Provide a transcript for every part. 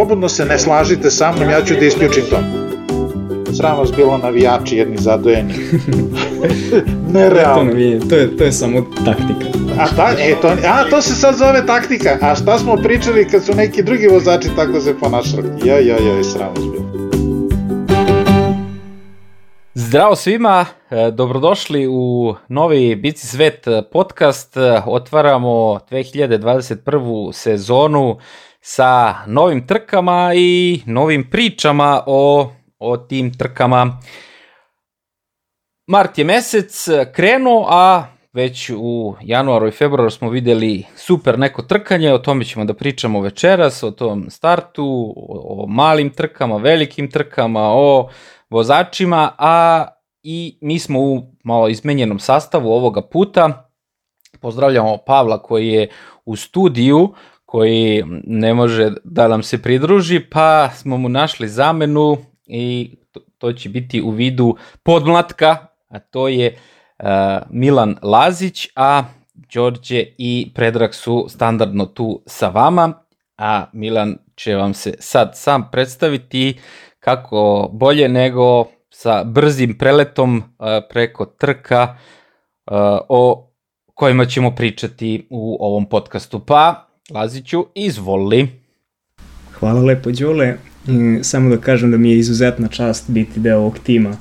slobodno se ne slažite sa mnom, ja ću da isključim to. Sram vas bilo navijači jedni zadojeni. Nerealno. To, nije, to, je, to je samo taktika. A, ta, e, to, a to se sad zove taktika. A šta smo pričali kad su neki drugi vozači tako se ponašali? Joj, joj, joj, sram vas bilo. Zdravo svima, e, dobrodošli u novi Bici Svet podcast. Otvaramo 2021. sezonu sa novim trkama i novim pričama o, o tim trkama. Mart je mesec krenuo, a već u januaru i februaru smo videli super neko trkanje, o tome ćemo da pričamo večeras, o tom startu, o, o malim trkama, velikim trkama, o vozačima, a i mi smo u malo izmenjenom sastavu ovoga puta. Pozdravljamo Pavla koji je u studiju, koji ne može da nam se pridruži, pa smo mu našli zamenu i to, će biti u vidu podmlatka, a to je uh, Milan Lazić, a Đorđe i Predrag su standardno tu sa vama, a Milan će vam se sad sam predstaviti kako bolje nego sa brzim preletom uh, preko trka uh, o kojima ćemo pričati u ovom podcastu. Pa, Laziću, izvoli. Hvala lepo, Đole. Samo da kažem da mi je izuzetna čast biti deo ovog tima,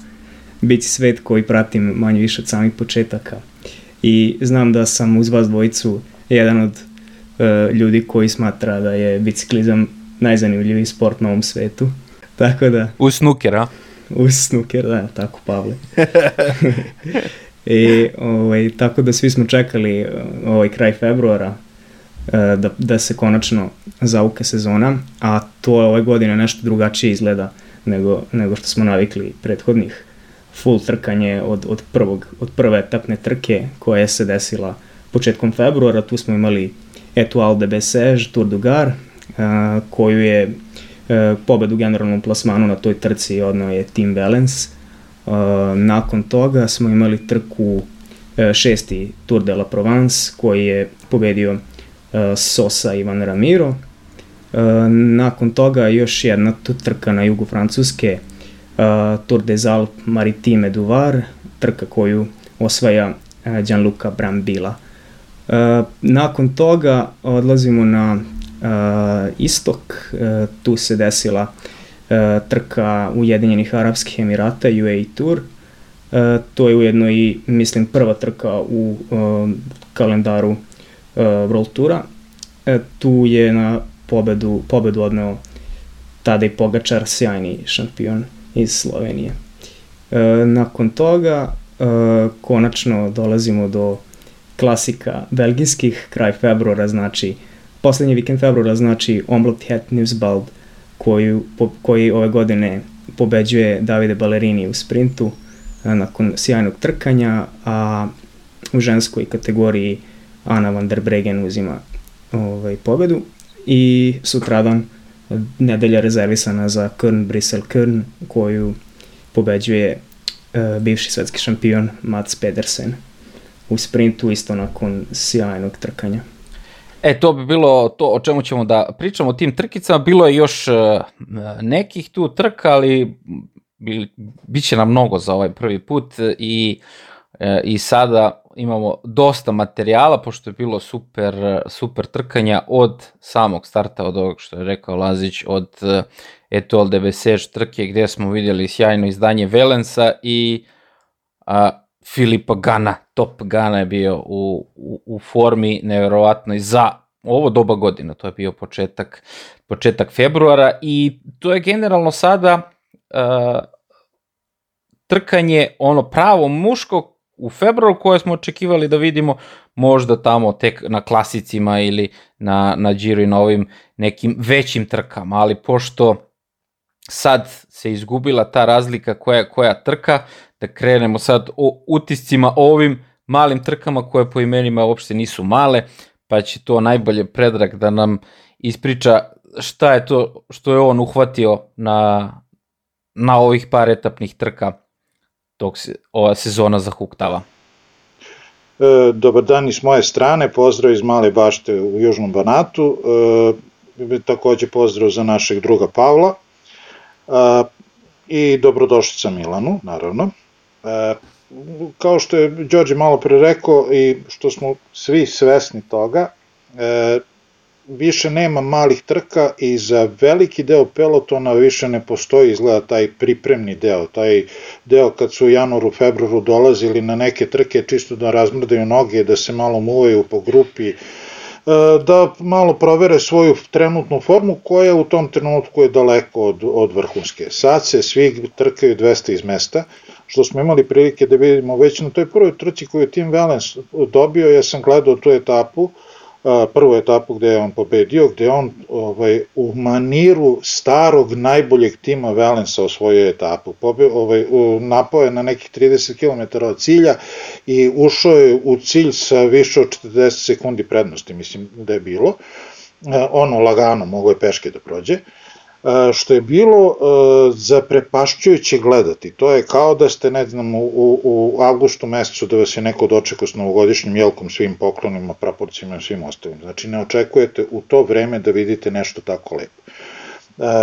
biti svet koji pratim manje više od samih početaka. I znam da sam uz vas dvojicu jedan od uh, ljudi koji smatra da je biciklizam najzanimljiviji sport na ovom svetu. Tako da... U snuker, a? U snuker, da, tako Pavle. I, ovaj, tako da svi smo čekali ovaj kraj februara E, da, da se konačno zauke sezona, a to je ove godine nešto drugačije izgleda nego, nego što smo navikli prethodnih full trkanje od, od, prvog, od prve etapne trke koja se desila početkom februara, tu smo imali Etoile de Bessège, Tour du Gard, uh, koju je uh, pobedu u generalnom plasmanu na toj trci odnao je Tim Valens. Uh, nakon toga smo imali trku uh, šesti Tour de la Provence koji je pobedio E, Sosa i Van Ramiro. E, nakon toga još jedna trka na jugu Francuske, e, Tour des Alpes Maritime du Var, trka koju osvaja Gianluca Brambila. Nakon toga odlazimo na istok, tu se desila trka Ujedinjenih Arabskih Emirata, UAE Tour, to je ujedno i, mislim, prva trka u kalendaru uh, World Tura. E, tu je na pobedu, pobedu odneo i Pogačar, sjajni šampion iz Slovenije. E, nakon toga e, konačno dolazimo do klasika belgijskih, kraj februara znači, poslednji vikend februara znači Omblot Het Newsbald, koju, po, koji ove godine pobeđuje Davide Ballerini u sprintu e, nakon sjajnog trkanja, a u ženskoj kategoriji Ana van der Bregen uzima ovaj, pobedu i sutradan nedelja rezervisana za Kern Brisel Kern koju pobeđuje uh, bivši svetski šampion Mats Pedersen u sprintu isto nakon sjajnog trkanja. E, to bi bilo to o čemu ćemo da pričamo o tim trkicama. Bilo je još uh, nekih tu trka, ali bi, bit će nam mnogo za ovaj prvi put i, uh, i sada imamo dosta materijala, pošto je bilo super, super trkanja od samog starta, od ovog što je rekao Lazić, od eh, Etoile de Bessège trke gde smo vidjeli sjajno izdanje Velensa i a, Filipa Gana, top Gana je bio u, u, u formi neverovatnoj za ovo doba godina, to je bio početak, početak februara i to je generalno sada uh, trkanje ono pravo muško u februaru koje smo očekivali da vidimo možda tamo tek na klasicima ili na, na Giro i na ovim nekim većim trkama, ali pošto sad se izgubila ta razlika koja, koja trka, da krenemo sad o utiscima o ovim malim trkama koje po imenima uopšte nisu male, pa će to najbolje predrag da nam ispriča šta je to što je on uhvatio na, na ovih par etapnih trka dok se ova sezona zahuktava. E, dobar dan i s moje strane, pozdrav iz Male bašte u Južnom Banatu. E, takođe pozdrav za našeg druga Pavla i dobrodošlica Milanu, naravno. Kao što je Đorđe malo pre rekao i što smo svi svesni toga, više nema malih trka i za veliki deo pelotona više ne postoji izgleda taj pripremni deo, taj deo kad su u januaru, februaru dolazili na neke trke čisto da razmrdaju noge, da se malo muvaju po grupi, e, da malo provere svoju trenutnu formu koja u tom trenutku je daleko od, od vrhunske. Sad se svi trkaju 200 iz mesta, što smo imali prilike da vidimo već na toj prvoj trci koju je Tim Valens dobio, ja sam gledao tu etapu, prvu etapu gde je on pobedio, gde on ovaj, u maniru starog najboljeg tima Valensa osvojio etapu. Pobe, ovaj, napao je na nekih 30 km od cilja i ušao je u cilj sa više od 40 sekundi prednosti, mislim da je bilo. Ono lagano, mogo je peške da prođe. Uh, što je bilo zaprepašćujuće gledati. To je kao da ste, ne znam, u, u avgustu mesecu da vas je neko dočekao s novogodišnjim jelkom, svim poklonima, praporcima i svim ostalim. Znači, ne očekujete u to vreme da vidite nešto tako lepo.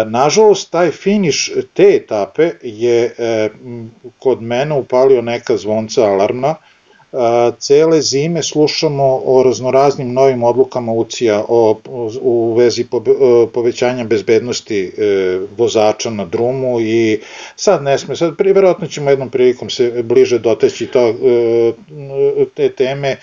Nažalost, taj finiš te etape je e, kod mene upalio neka zvonca alarmna, cele zime slušamo o raznoraznim novim odlukama UCI-a o, u vezi po, povećanja bezbednosti e, vozača na drumu i sad ne sme, sad verovatno ćemo jednom prilikom se bliže doteći to, e, te teme, e,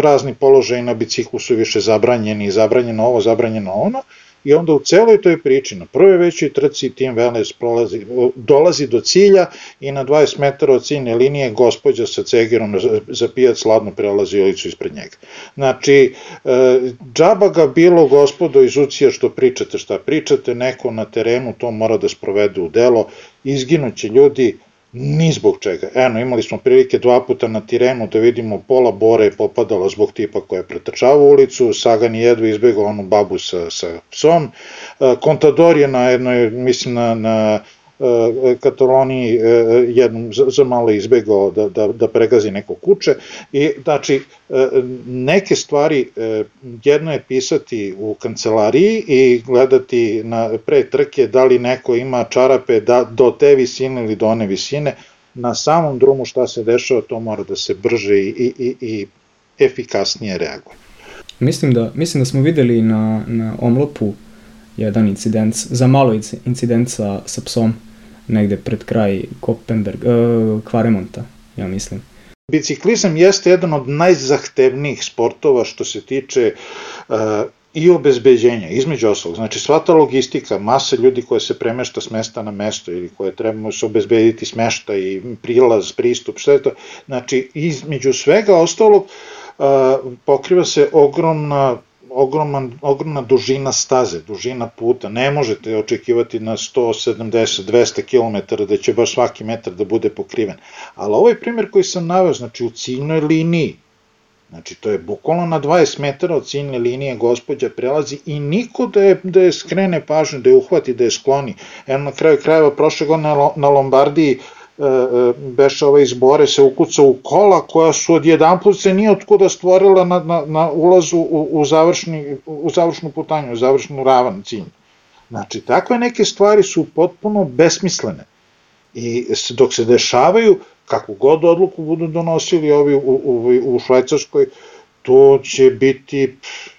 razni položaji na biciklu su više zabranjeni, zabranjeno ovo, zabranjeno ono, i onda u celoj toj priči, na prvoj većoj trci Tim Wellness prolazi, dolazi do cilja i na 20 metara od ciljne linije gospođa sa cegerom za, pijac ladno prelazi ulicu ispred njega. Znači, e, džaba ga bilo gospodo iz Ucija što pričate šta pričate, neko na terenu to mora da sprovede u delo, izginuće ljudi, Ni zbog čega. Eno, imali smo prilike dva puta na Tirenu da vidimo pola bore je popadala zbog tipa koja je pretrčava ulicu, Sagan je jedva izbegao onu babu sa, sa psom, Kontador je na jednoj, mislim na, na E, Kataloniji e, jednom za malo izbegao da, da, da pregazi neko kuće i znači e, neke stvari jedno je pisati u kancelariji i gledati na pre trke da li neko ima čarape da, do te visine ili do one visine na samom drumu šta se dešava to mora da se brže i, i, i efikasnije reaguje. Mislim da, mislim da smo videli na, na omlopu jedan incident, za malo incident sa, sa psom negde pred kraj Koppenberg, uh, Kvaremonta, ja mislim. Biciklizam jeste jedan od najzahtevnijih sportova što se tiče uh, i obezbeđenja, između ostalog. Znači, sva ta logistika, masa ljudi koja se premešta s mesta na mesto ili koje trebamo se obezbediti smešta i prilaz, pristup, sve to. Znači, između svega ostalog, uh, pokriva se ogromna ogroman, ogromna dužina staze, dužina puta. Ne možete očekivati na 170-200 km da će baš svaki metar da bude pokriven. Ali ovaj primjer koji sam naveo, znači u ciljnoj liniji, Znači, to je bukvalno na 20 metara od ciljne linije gospođa prelazi i niko da je, da je skrene pažnju, da je uhvati, da je skloni. Eno, na kraju krajeva, prošle godine na Lombardiji e, beše ovaj izbore se ukucao u kola koja su odjedan put se nije otkuda stvorila na, na, na ulazu u, u, završni, u završnu putanju, u završnu ravan cilj. Znači, takve neke stvari su potpuno besmislene. I dok se dešavaju, kako god odluku budu donosili ovi u, u, u Švajcarskoj, to će biti,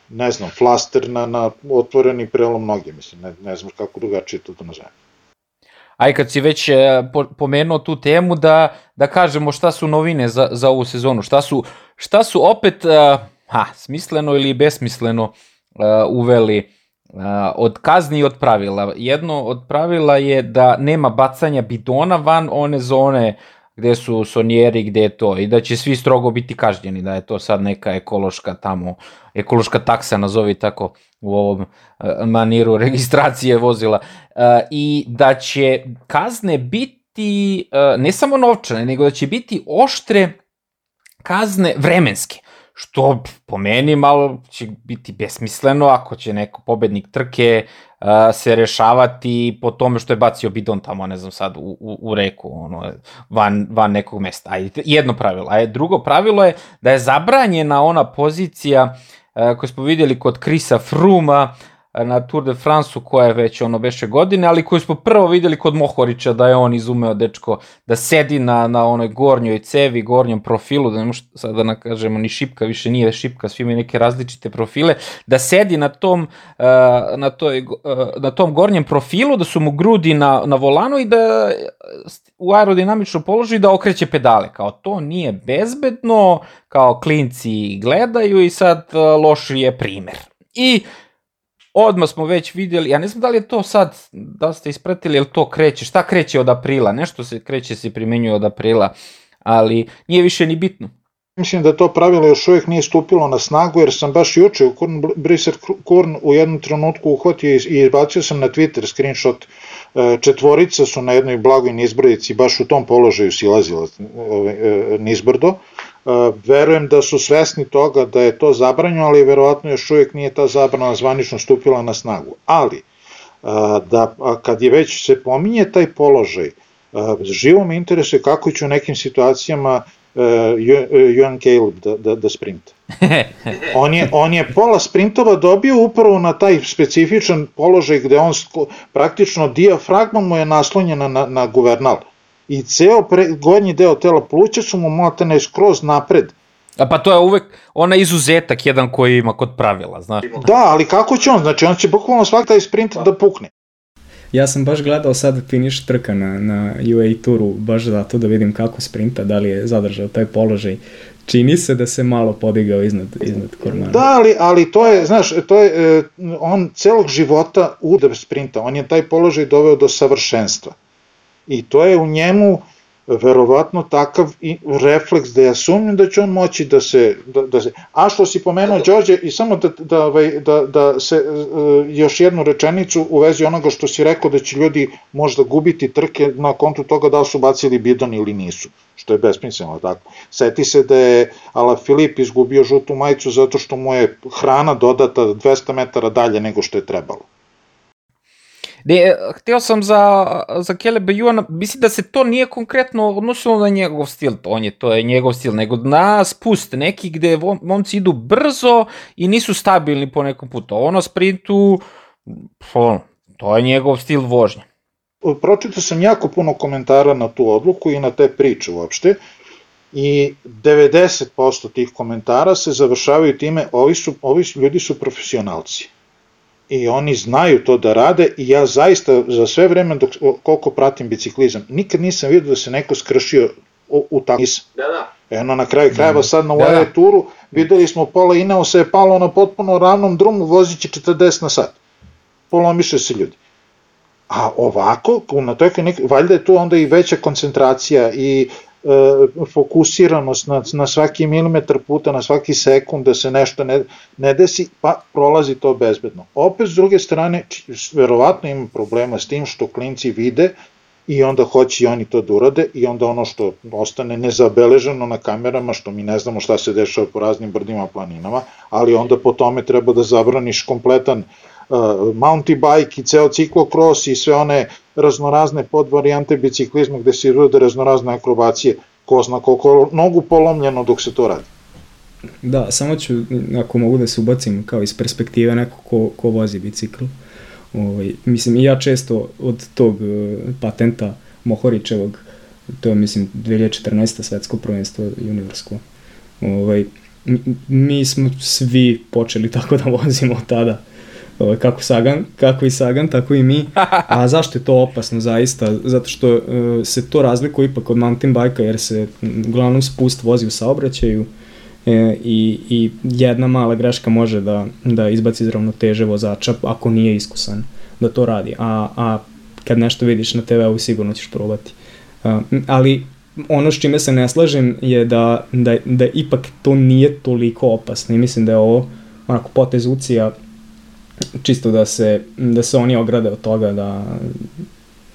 ne znam, flaster na, na otvoreni prelom noge, mislim, ne, ne znam kako drugačije to da nazovem aj kad si već e, pomenuo tu temu da, da kažemo šta su novine za, za ovu sezonu, šta su, šta su opet e, ha, smisleno ili besmisleno uh, uveli uh, od kazni i od pravila. Jedno od pravila je da nema bacanja bidona van one zone gde su sonjeri, gde je to, i da će svi strogo biti kažnjeni, da je to sad neka ekološka tamo, ekološka taksa, nazovi tako, u ovom uh, maniru registracije vozila, uh, i da će kazne biti uh, ne samo novčane, nego da će biti oštre kazne vremenske što po meni malo će biti besmisleno ako će neko pobednik trke se rešavati po tome što je bacio bidon tamo, ne znam sad, u, u, u reku, ono, van, van nekog mesta. Ajde, jedno pravilo. A drugo pravilo je da je zabranjena ona pozicija uh, koju smo vidjeli kod Krisa Fruma, na Tour de France-u koja je već ono beše godine, ali koju smo prvo videli kod Mohorića da je on izumeo dečko da sedi na, na onoj gornjoj cevi, gornjem profilu, da ne možemo sad da nakažemo ni šipka, više nije šipka, svi imaju neke različite profile, da sedi na tom, uh, na, toj, uh, na tom gornjem profilu, da su mu grudi na, na volanu i da u aerodinamičnom položaju da okreće pedale, kao to nije bezbedno, kao klinci gledaju i sad loš je primer. I odmah smo već videli, ja ne znam da li je to sad, da ste ispratili, jel to kreće, šta kreće od aprila, nešto se kreće se primenjuje od aprila, ali nije više ni bitno. Mislim da to pravilo još uvijek nije stupilo na snagu, jer sam baš juče u Kurn, Briser Kurn u jednom trenutku uhvatio i izbacio sam na Twitter screenshot e, četvorica su na jednoj blagoj nizbrdici baš u tom položaju silazila e, nizbrdo verujem da su svesni toga da je to zabranjeno, ali verovatno još uvijek nije ta zabrana zvanično stupila na snagu. Ali, da kad je već se pominje taj položaj, živo me interesuje kako će u nekim situacijama Johan Caleb da, da, da sprinta. On je, on je pola sprintova dobio upravo na taj specifičan položaj gde on praktično diafragma mu je naslonjena na, na guvernal i ceo pre, gornji deo tela pluća su mu maltene skroz napred. A pa to je uvek ona izuzetak jedan koji ima kod pravila, znaš. Da, ali kako će on? Znači on će bukvalno svak taj sprint da pukne. Ja sam baš gledao sad finiš trka na, na UAE turu, baš zato da vidim kako sprinta, da li je zadržao taj položaj. Čini se da se malo podigao iznad, iznad Kormana. Da, ali, ali to je, znaš, to je, on celog života udav sprinta, on je taj položaj doveo do savršenstva i to je u njemu verovatno takav refleks da ja sumnjam da će on moći da se, da, da se a što si pomenuo Đorđe i samo da, da, ovaj, da, da se uh, još jednu rečenicu u vezi onoga što si rekao da će ljudi možda gubiti trke na kontu toga da su bacili bidon ili nisu što je besmisleno tako. Seti se da je Ala Filip izgubio žutu majicu zato što mu je hrana dodata 200 metara dalje nego što je trebalo. Ne, hteo sam za, za Kelebe Juana, mislim da se to nije konkretno odnosilo na njegov stil, to, on je, to je njegov stil, nego na spust neki gde momci idu brzo i nisu stabilni po nekom putu. Ovo na sprintu, to je njegov stil vožnje. Pročitao sam jako puno komentara na tu odluku i na te priče uopšte i 90% tih komentara se završavaju time ovi, su, ovi ljudi su profesionalci i oni znaju to da rade i ja zaista za sve vreme dok, koliko pratim biciklizam, nikad nisam vidio da se neko skršio u, u tako nisam. Da, da. Eno na kraju krajeva sad na da, da. turu videli smo pola Ineo se je palo na potpuno ravnom drumu vozići 40 na sat. Polomiše se ljudi. A ovako, na toj valjda je tu onda i veća koncentracija i fokusiranost na, na svaki milimetar puta, na svaki sekund da se nešto ne, ne desi, pa prolazi to bezbedno. Opet s druge strane, verovatno ima problema s tim što klinci vide i onda hoće i oni to da urade i onda ono što ostane nezabeleženo na kamerama, što mi ne znamo šta se dešava po raznim brdima planinama, ali onda po tome treba da zabraniš kompletan uh, mountain bike i ceo ciklokros i sve one raznorazne podvarijante biciklizma gde se urode raznorazne akrobacije, ko zna koliko nogu polomljeno dok se to radi. Da, samo ću, ako mogu da se ubacim kao iz perspektive neko ko, ko vozi bicikl. Ovaj, mislim, i ja često od tog uh, patenta Mohorićevog, to je, mislim, 2014. svetsko prvenstvo juniorsko, ovaj, mi smo svi počeli tako da vozimo tada ovaj, kako Sagan, kako i Sagan, tako i mi. A zašto je to opasno zaista? Zato što uh, se to razlikuje ipak od mountain bajka jer se uglavnom spust vozi u saobraćaju e, i, i jedna mala greška može da, da izbaci iz ravnoteže vozača ako nije iskusan da to radi. A, a kad nešto vidiš na TV-u sigurno ćeš probati. Uh, ali ono s čime se ne slažem je da, da, da ipak to nije toliko opasno i mislim da je ovo onako potez Ucija čisto da se, da se oni ograde od toga da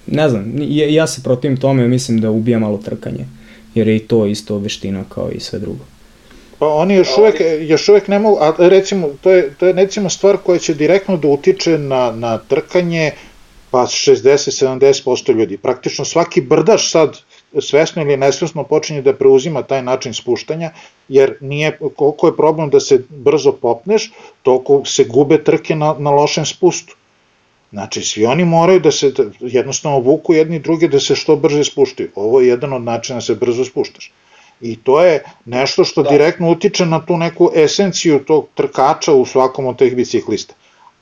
ne znam, ja, se protivim tome mislim da ubija malo trkanje jer je i to isto veština kao i sve drugo. Pa oni još uvek, još uvek ne mogu, a recimo, to je, to je recimo stvar koja će direktno da utiče na, na trkanje, pa 60-70% ljudi. Praktično svaki brdaš sad svesno ili nesvesno počinje da preuzima taj način spuštanja, jer nije, koliko je problem da se brzo popneš, toliko se gube trke na, na lošem spustu. Znači, svi oni moraju da se jednostavno vuku jedni drugi da se što brže spuštaju. Ovo je jedan od načina da se brzo spuštaš. I to je nešto što da. direktno utiče na tu neku esenciju tog trkača u svakom od teh biciklista.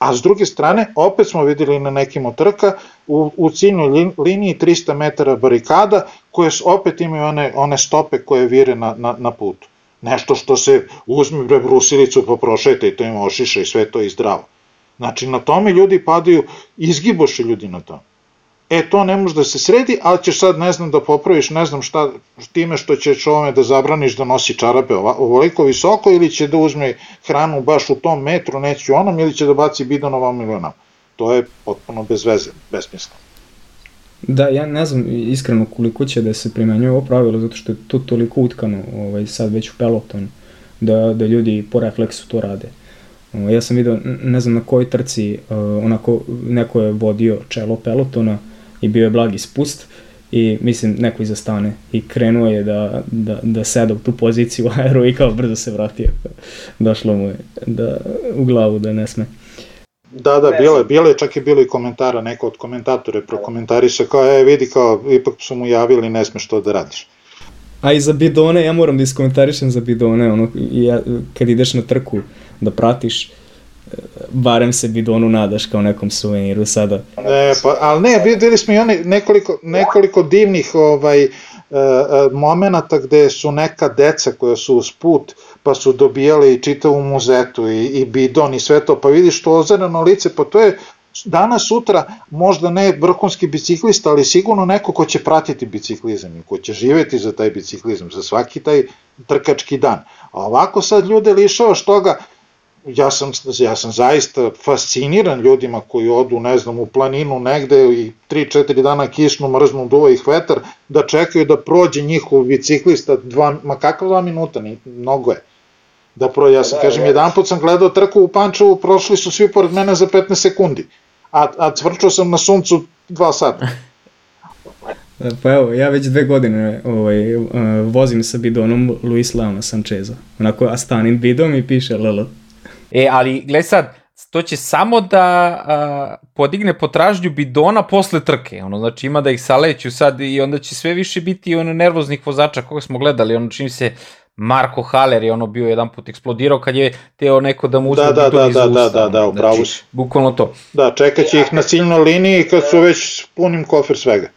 A s druge strane, opet smo videli na nekim od trka, u, u ciljnoj liniji 300 metara barikada, koje opet imaju one, one stope koje vire na, na, na putu. Nešto što se uzmi bre brusilicu pa prošete i to ima ošiša i sve to je zdravo. Znači, na tome ljudi padaju, izgiboše ljudi na to. E, to ne može da se sredi, ali ćeš sad, ne znam, da popraviš, ne znam šta, time što ćeš ovome da zabraniš da nosi čarape ovoliko visoko, ili će da uzme hranu baš u tom metru, neće onom, ili će da baci bidon ovom ili onam. To je potpuno bez veze, besmisleno. Da, ja ne znam iskreno koliko će da se primenjuje ovo pravilo, zato što je to toliko utkano ovaj, sad već u pelotonu, da, da ljudi po refleksu to rade. Ja sam vidio, ne znam na kojoj trci, onako, neko je vodio čelo pelotona i bio je blagi spust i mislim neko iza stane i krenuo je da, da, da seda u tu poziciju aero i kao brzo se vratio. Došlo mu je da, u glavu da ne sme. Da, da, bilo je, bilo je, čak je bilo i komentara, neko od komentatora je prokomentariše kao, e, vidi kao, ipak su mu javili, ne smeš to da radiš. A i za bidone, ja moram da iskomentarišem za bidone, ono, ja, kad ideš na trku, da pratiš, barem se bidonu nadaš kao nekom suveniru sada. Ne, pa, ali ne, videli smo i one nekoliko, nekoliko divnih ovaj, uh, momenata gde su neka deca koja su uz put, pa su dobijali čitavu muzetu i, i bidon i sve to, pa vidiš to ozerano lice, pa to je danas, sutra, možda ne vrhunski biciklista, ali sigurno neko ko će pratiti biciklizam i ko će živeti za taj biciklizam, za svaki taj trkački dan. A ovako sad ljude lišavaš toga, ja sam, ja sam zaista fasciniran ljudima koji odu, ne znam, u planinu negde i 3-4 dana kišnu mrznu duva ih vetar, da čekaju da prođe njihov biciklista, dva, ma kakva dva minuta, ni, mnogo je. Da pro, ja sam, da, kažem, jedan put sam gledao trku u Pančevu, prošli su svi pored mene za 15 sekundi, a, a cvrčao sam na suncu dva sata. Pa evo, ja već dve godine ovaj, uh, vozim sa bidonom Luis Leona Sancheza. Onako, a stanim bidom i piše LL. E, ali gledaj sad, to će samo da a, podigne potražnju bidona posle trke, ono, znači ima da ih saleću sad i onda će sve više biti ono nervoznih vozača koga smo gledali, ono čini se Marko Haller je ono bio jedan put eksplodirao kad je teo neko da mu uzme da, da, da, da, da, da, da, upravo znači, si. Bukvalno to. Da, čekaće ih na ciljnoj liniji kad su već punim kofer svega.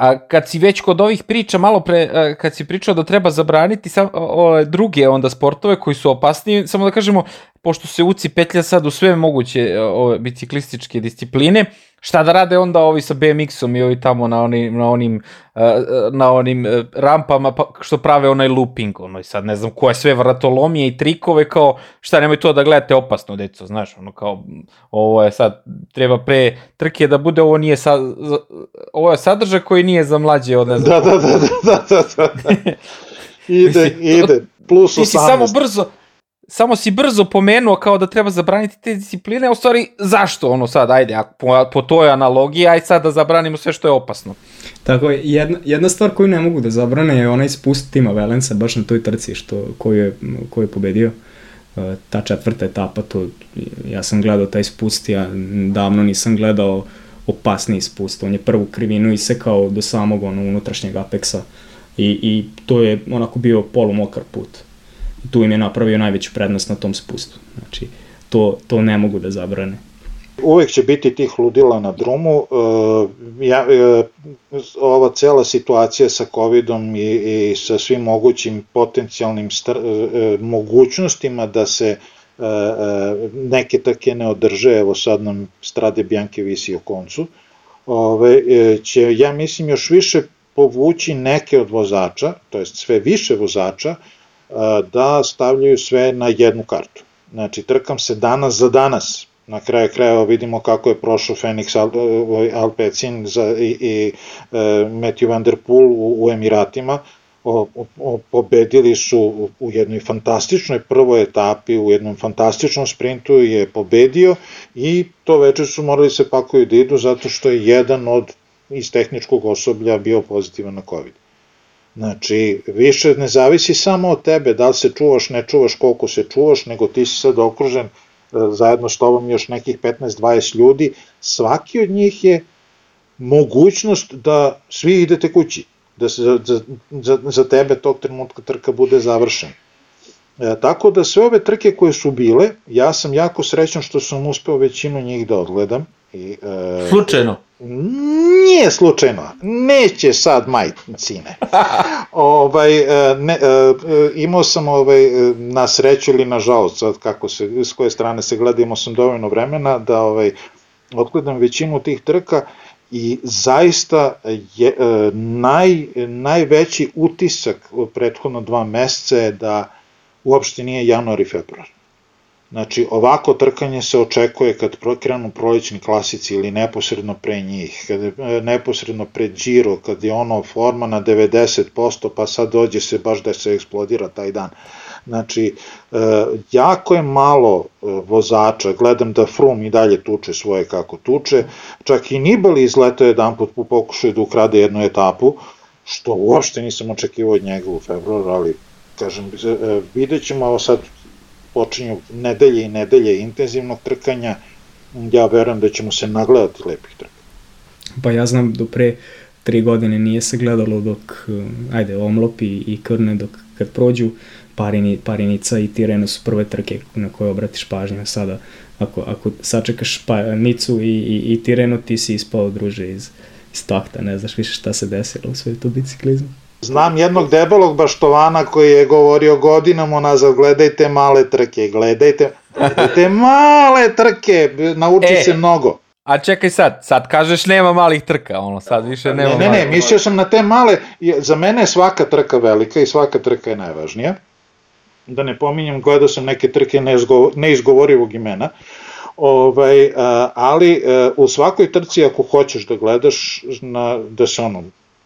A kad si već kod ovih priča, malo pre, kad si pričao da treba zabraniti sam, o, druge onda sportove koji su opasniji, samo da kažemo, pošto se uci petlja sad u sve moguće ove biciklističke discipline, šta da rade onda ovi sa BMX-om i ovi tamo na onim, na onim, na onim e, rampama pa, što prave onaj looping, ono i sad ne znam koje sve vratolomije i trikove kao šta nemoj to da gledate opasno deco, znaš, ono kao ovo je sad treba pre trke da bude ovo nije sad ovo je sadržaj koji nije za mlađe od ne znam. Da, da, da, da, da, da. da. ide, ide, plus 18. Ti si samo brzo, samo si brzo pomenuo kao da treba zabraniti te discipline, u stvari zašto ono sad, ajde, po, po toj analogiji, aj sad da zabranimo sve što je opasno. Tako je, jedna, jedna stvar koju ne mogu da zabrane je onaj spust Tima Velensa baš na toj trci što, koju, je, koju je pobedio. E, ta četvrta etapa, to, ja sam gledao taj spust, ja davno nisam gledao opasniji spust. On je prvu krivinu isekao do samog ono, unutrašnjeg apeksa i, i to je onako bio polumokar put tu im je napravio najveću prednost na tom spustu. Znači, to, to ne mogu da zabrane. Uvek će biti tih ludila na drumu. E, ja, e, ova cela situacija sa covidom i, i sa svim mogućim potencijalnim star, e, mogućnostima da se neke trke ne održe, evo sad nam Strade Bjanke visi o koncu, ove, će, ja mislim, još više povući neke od vozača, to jest sve više vozača, da stavljaju sve na jednu kartu. Znači, trkam se danas za danas. Na kraju krajeva vidimo kako je prošao Fenix Al, ovaj, Alpecin za, i, i e, Matthew Van Der Poel u, u Emiratima. O, o, pobedili su u jednoj fantastičnoj prvoj etapi, u jednom fantastičnom sprintu je pobedio i to večer su morali se pakuju da idu zato što je jedan od iz tehničkog osoblja bio pozitivan na COVID. Znači, više ne zavisi samo od tebe, da li se čuvaš, ne čuvaš, koliko se čuvaš, nego ti si sad okružen e, zajedno s tobom još nekih 15-20 ljudi, svaki od njih je mogućnost da svi idete kući, da se za, za, za tebe tog trenutka trka bude završena. E, tako da sve ove trke koje su bile, ja sam jako srećan što sam uspeo većinu njih da odgledam. I, e, Slučajno? Nije slučajno, neće sad majcine. ovaj, e, ne, e, imao sam ovaj, na sreću ili na žalost, sad kako se, s koje strane se gleda, imao sam dovoljno vremena da ovaj, odgledam većinu tih trka i zaista je, naj, najveći utisak u prethodno dva meseca je da uopšte nije januar i februar. Znači, ovako trkanje se očekuje kad krenu prolećni klasici ili neposredno pre njih, kad je e, neposredno pred Giro, kad je ono forma na 90%, pa sad dođe se baš da se eksplodira taj dan. Znači, e, jako je malo e, vozača, gledam da Frum i dalje tuče svoje kako tuče, čak i Nibali izletao jedan put po pokušaju da ukrade jednu etapu, što uopšte nisam očekivao od njega u februaru, ali kažem, vidjet ćemo, ovo sad počinju nedelje i nedelje intenzivnog trkanja, ja verujem da ćemo se nagledati lepih trka. Pa ja znam do pre tri godine nije se gledalo dok, ajde, Omlop i, Krne dok kad prođu, Parini, Parinica i Tireno su prve trke na koje obratiš pažnju. Sada, ako, ako sačekaš Panicu i, i, i Tireno, ti si ispao druže iz, iz takta, ne znaš više šta se desilo u svetu biciklizmu. Znam jednog debelog baštovana koji je govorio godinama unazad, gledajte male trke, gledajte, gledajte male trke, nauči e, se mnogo. A čekaj sad, sad kažeš nema malih trka, ono sad više nema Ne, ne, ne, mislio sam na te male, za mene je svaka trka velika i svaka trka je najvažnija. Da ne pominjem, gledao sam neke trke neizgovorivog imena, ovaj, ali e, u svakoj trci ako hoćeš da gledaš, na, da se ono,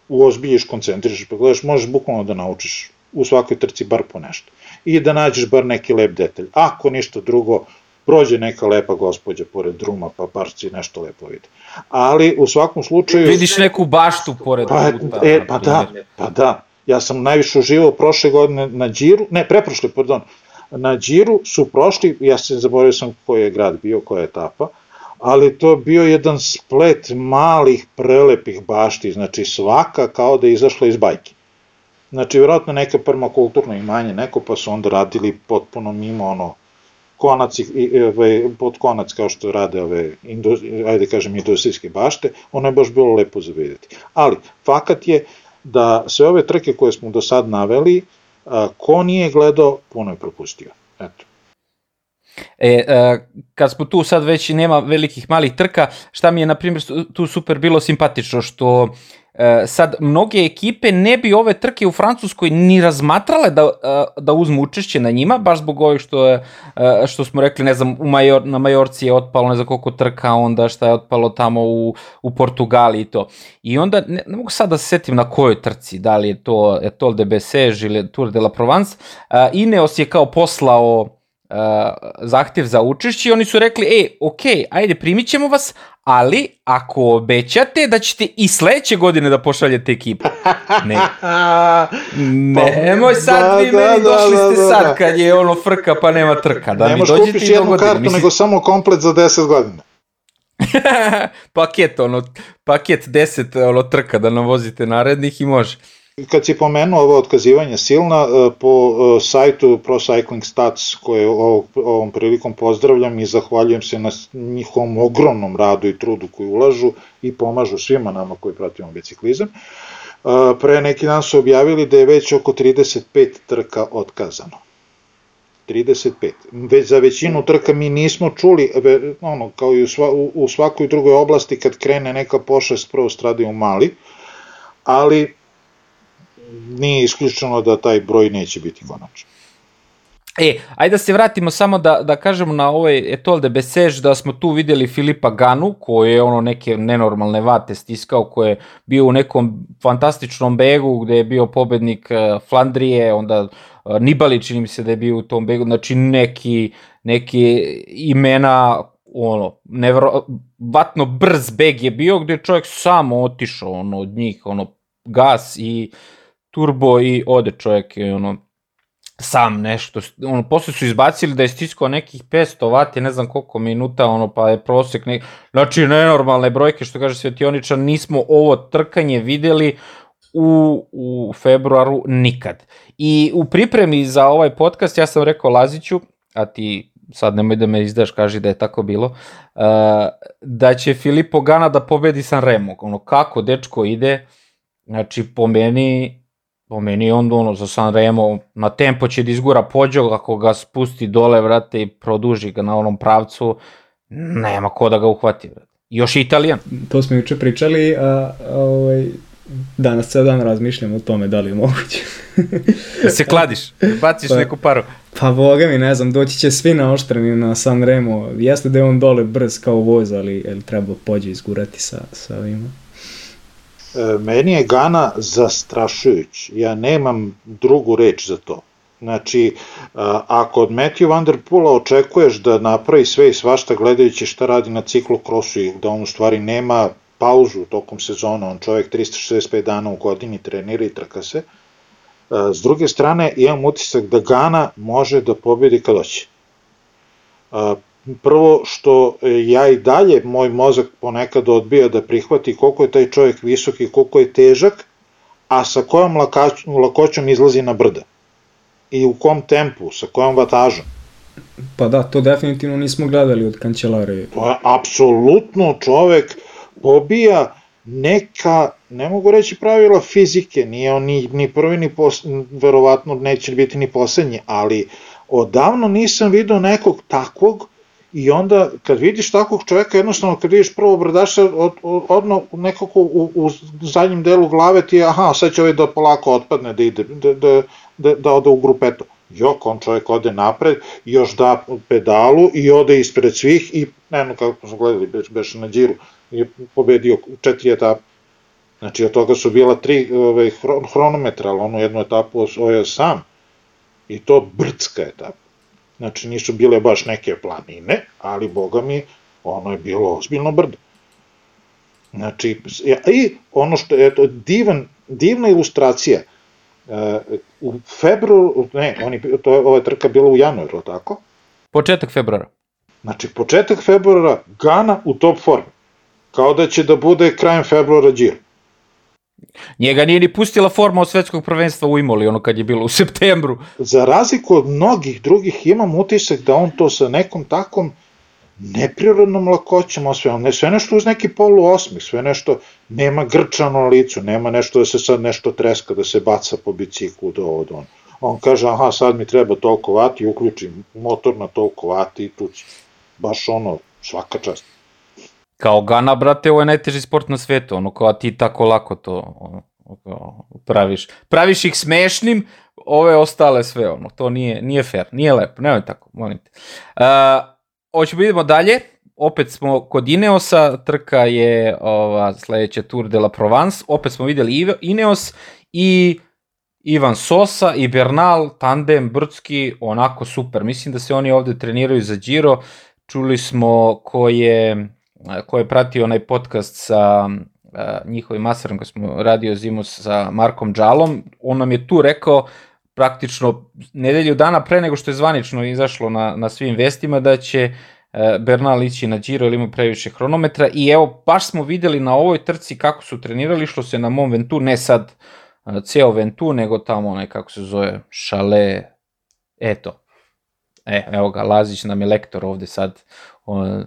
uozbiljiš, koncentrišeš, pa gledaš, možeš bukvalno da naučiš u svakoj trci bar po nešto. I da nađeš bar neki lep detalj. Ako ništa drugo, prođe neka lepa gospođa pored druma, pa bar si nešto lepo vidi. Ali u svakom slučaju... Vidiš neku baštu pored pa, puta. E, pa da, pa da. Ja sam najviše uživao prošle godine na Džiru, ne, preprošle, pardon, na Džiru su prošli, ja se zaboravio sam koji je grad bio, koja je etapa, ali to je bio jedan splet malih prelepih bašti, znači svaka kao da je izašla iz bajke. Znači, vjerojatno neka permakulturno imanje, neko pa su onda radili potpuno mimo ono, konac, pod konac kao što rade ove, ajde kažem, industrijske bašte, ono je baš bilo lepo za vidjeti. Ali, fakat je da sve ove trke koje smo do sad naveli, ko nije gledao, puno je propustio. Eto. E, e, kad smo tu sad već nema velikih malih trka, šta mi je na primjer tu super bilo simpatično, što e, sad mnoge ekipe ne bi ove trke u Francuskoj ni razmatrale da, e, da uzmu učešće na njima, baš zbog ovih što, je, što smo rekli, ne znam, u Major, na Majorci je otpalo ne znam koliko trka, onda šta je otpalo tamo u, u Portugali i to. I onda, ne, ne mogu sad da se setim na kojoj trci, da li je to Etoile de Bessèges ili Tour de la Provence, Ineos je kao poslao uh, zahtjev za učešće i oni su rekli, e, ok, ajde, primit ćemo vas, ali ako obećate da ćete i sledeće godine da pošaljete ekipu. Ne. Nemoj sad da, vi da, meni da, došli da, ste da, sad da. kad je ono frka pa nema trka. Da ne mi dođete i jednu kartu, Mislim... nego samo komplet za 10 godina. paket, ono, paket 10 ono, trka da nam vozite narednih i može. Kad si pomenuo ovo otkazivanje silna, e, po e, sajtu Pro Cycling Stats, koje ovom prilikom pozdravljam i zahvaljujem se na njihovom ogromnom radu i trudu koji ulažu i pomažu svima nama koji pratimo biciklizam, e, pre neki dan su objavili da je već oko 35 trka otkazano. 35. Već za većinu trka mi nismo čuli, ono, kao i u, sva, u, u svakoj drugoj oblasti kad krene neka pošest, prvo stradaju mali, ali nije isključeno da taj broj neće biti konačan. E, ajde da se vratimo samo da, da kažemo na ovaj Etol de Besege da smo tu videli Filipa Ganu koji je ono neke nenormalne vate stiskao koji je bio u nekom fantastičnom begu gde je bio pobednik e, Flandrije, onda e, Nibali čini mi se da je bio u tom begu, znači neki, neki imena ono, nevrovatno brz beg je bio gde je čovjek samo otišao ono, od njih, ono, gas i turbo i ode čovjek je ono sam nešto, ono, posle su izbacili da je stiskao nekih 500 vati, ne znam koliko minuta, ono, pa je prosek, ne, znači nenormalne brojke, što kaže Svetioničan, nismo ovo trkanje videli u, u februaru nikad. I u pripremi za ovaj podcast ja sam rekao Laziću, a ti sad nemoj da me izdaš, kaži da je tako bilo, uh, da će Filipo Gana da pobedi San Remo. Ono, kako dečko ide, znači po meni, po meni on ono za San Remo na tempo će da izgura pođog, ako ga spusti dole, vrate, i produži ga na onom pravcu, nema ko da ga uhvati, vrate. Još Italijan. To smo juče pričali, a, a ovaj, danas ceo dan razmišljam o tome da li je moguće. da se kladiš, baciš pa, neku paru. Pa boga mi, ne znam, doći će svi naoštreni na San Remo. Jeste da je on dole brz kao voz, ali je treba pođe izgurati sa, sa ovima? E, meni je Gana zastrašujuć. Ja nemam drugu reč za to. Znači, ako od Matthew Van Der Poola očekuješ da napravi sve i svašta gledajući šta radi na ciklokrosu i da on u stvari nema pauzu tokom sezona, on čovjek 365 dana u godini trenira i trka se. S druge strane, imam utisak da Gana može da pobedi kad hoće. Prvo što ja i dalje, moj mozak ponekad odbija da prihvati koliko je taj čovjek visok i koliko je težak, a sa kojom lakoćom izlazi na brda. I u kom tempu, sa kojom vatažom. Pa da, to definitivno nismo gledali od kancelarije. To je apsolutno čovek pobija neka, ne mogu reći pravila fizike, nije on ni, ni prvi ni pos, verovatno neće biti ni poslednji, ali odavno nisam video nekog takvog i onda kad vidiš takvog čoveka, jednostavno kad vidiš prvo brdaša, od, od, odno nekako u, u zadnjem delu glave ti je, aha, sad će ovaj da polako otpadne, da ide, da, da, da, da ode u grupetu. Jok, on čovjek ode napred, još da pedalu i ode ispred svih i, ne znam kako smo gledali, beš na džiru, je pobedio četiri etape. Znači od toga su bila tri ove, hronometra, ali onu jednu etapu osvojio sam. I to brdska etapa. Znači nisu bile baš neke planine, ali boga mi, ono je bilo ozbiljno brdo. Znači, i ono što je to divan, divna ilustracija, uh, u februaru, ne, oni, to je, ova trka bila u januaru, tako? Početak februara. Znači, početak februara, Gana u top formi. Kao da će da bude krajem februara Giro. Njega nije ni pustila forma od svetskog prvenstva u Imoli, ono kad je bilo u septembru. Za razliku od mnogih drugih imam utisak da on to sa nekom takom neprirodnom lakoćom osvaja, ne sve nešto uz neki polu osmih, sve nešto, nema grča na licu, nema nešto da se sad nešto treska, da se baca po biciklu do od on. On kaže, aha, sad mi treba toliko vati, uključim motor na toliko vati i tu baš ono, svaka čast. Kao Gana, brate, ovo je najteži sport na svetu, ono, kao ti tako lako to ono, praviš. Praviš ih smešnim, ove ostale sve, ono, to nije, nije fair, nije lepo, nemoj tako, molim te. Uh, hoćemo da idemo dalje, opet smo kod Ineosa, trka je ova sledeća Tour de la Provence, opet smo videli Ineos i Ivan Sosa i Bernal, tandem, Brdski, onako super. Mislim da se oni ovde treniraju za Giro. Čuli smo ko je ko je pratio onaj podcast sa njihovim masarom koji smo radio zimu sa Markom Džalom, on nam je tu rekao praktično nedelju dana pre nego što je zvanično izašlo na, na svim vestima da će Bernal ići na Giro ili ima previše hronometra i evo baš smo videli na ovoj trci kako su trenirali. Što se na mom Ventu, ne sad ceo Ventu, nego tamo onaj kako se zove Šale, eto, e, evo ga, Lazić nam je lektor ovde sad, on,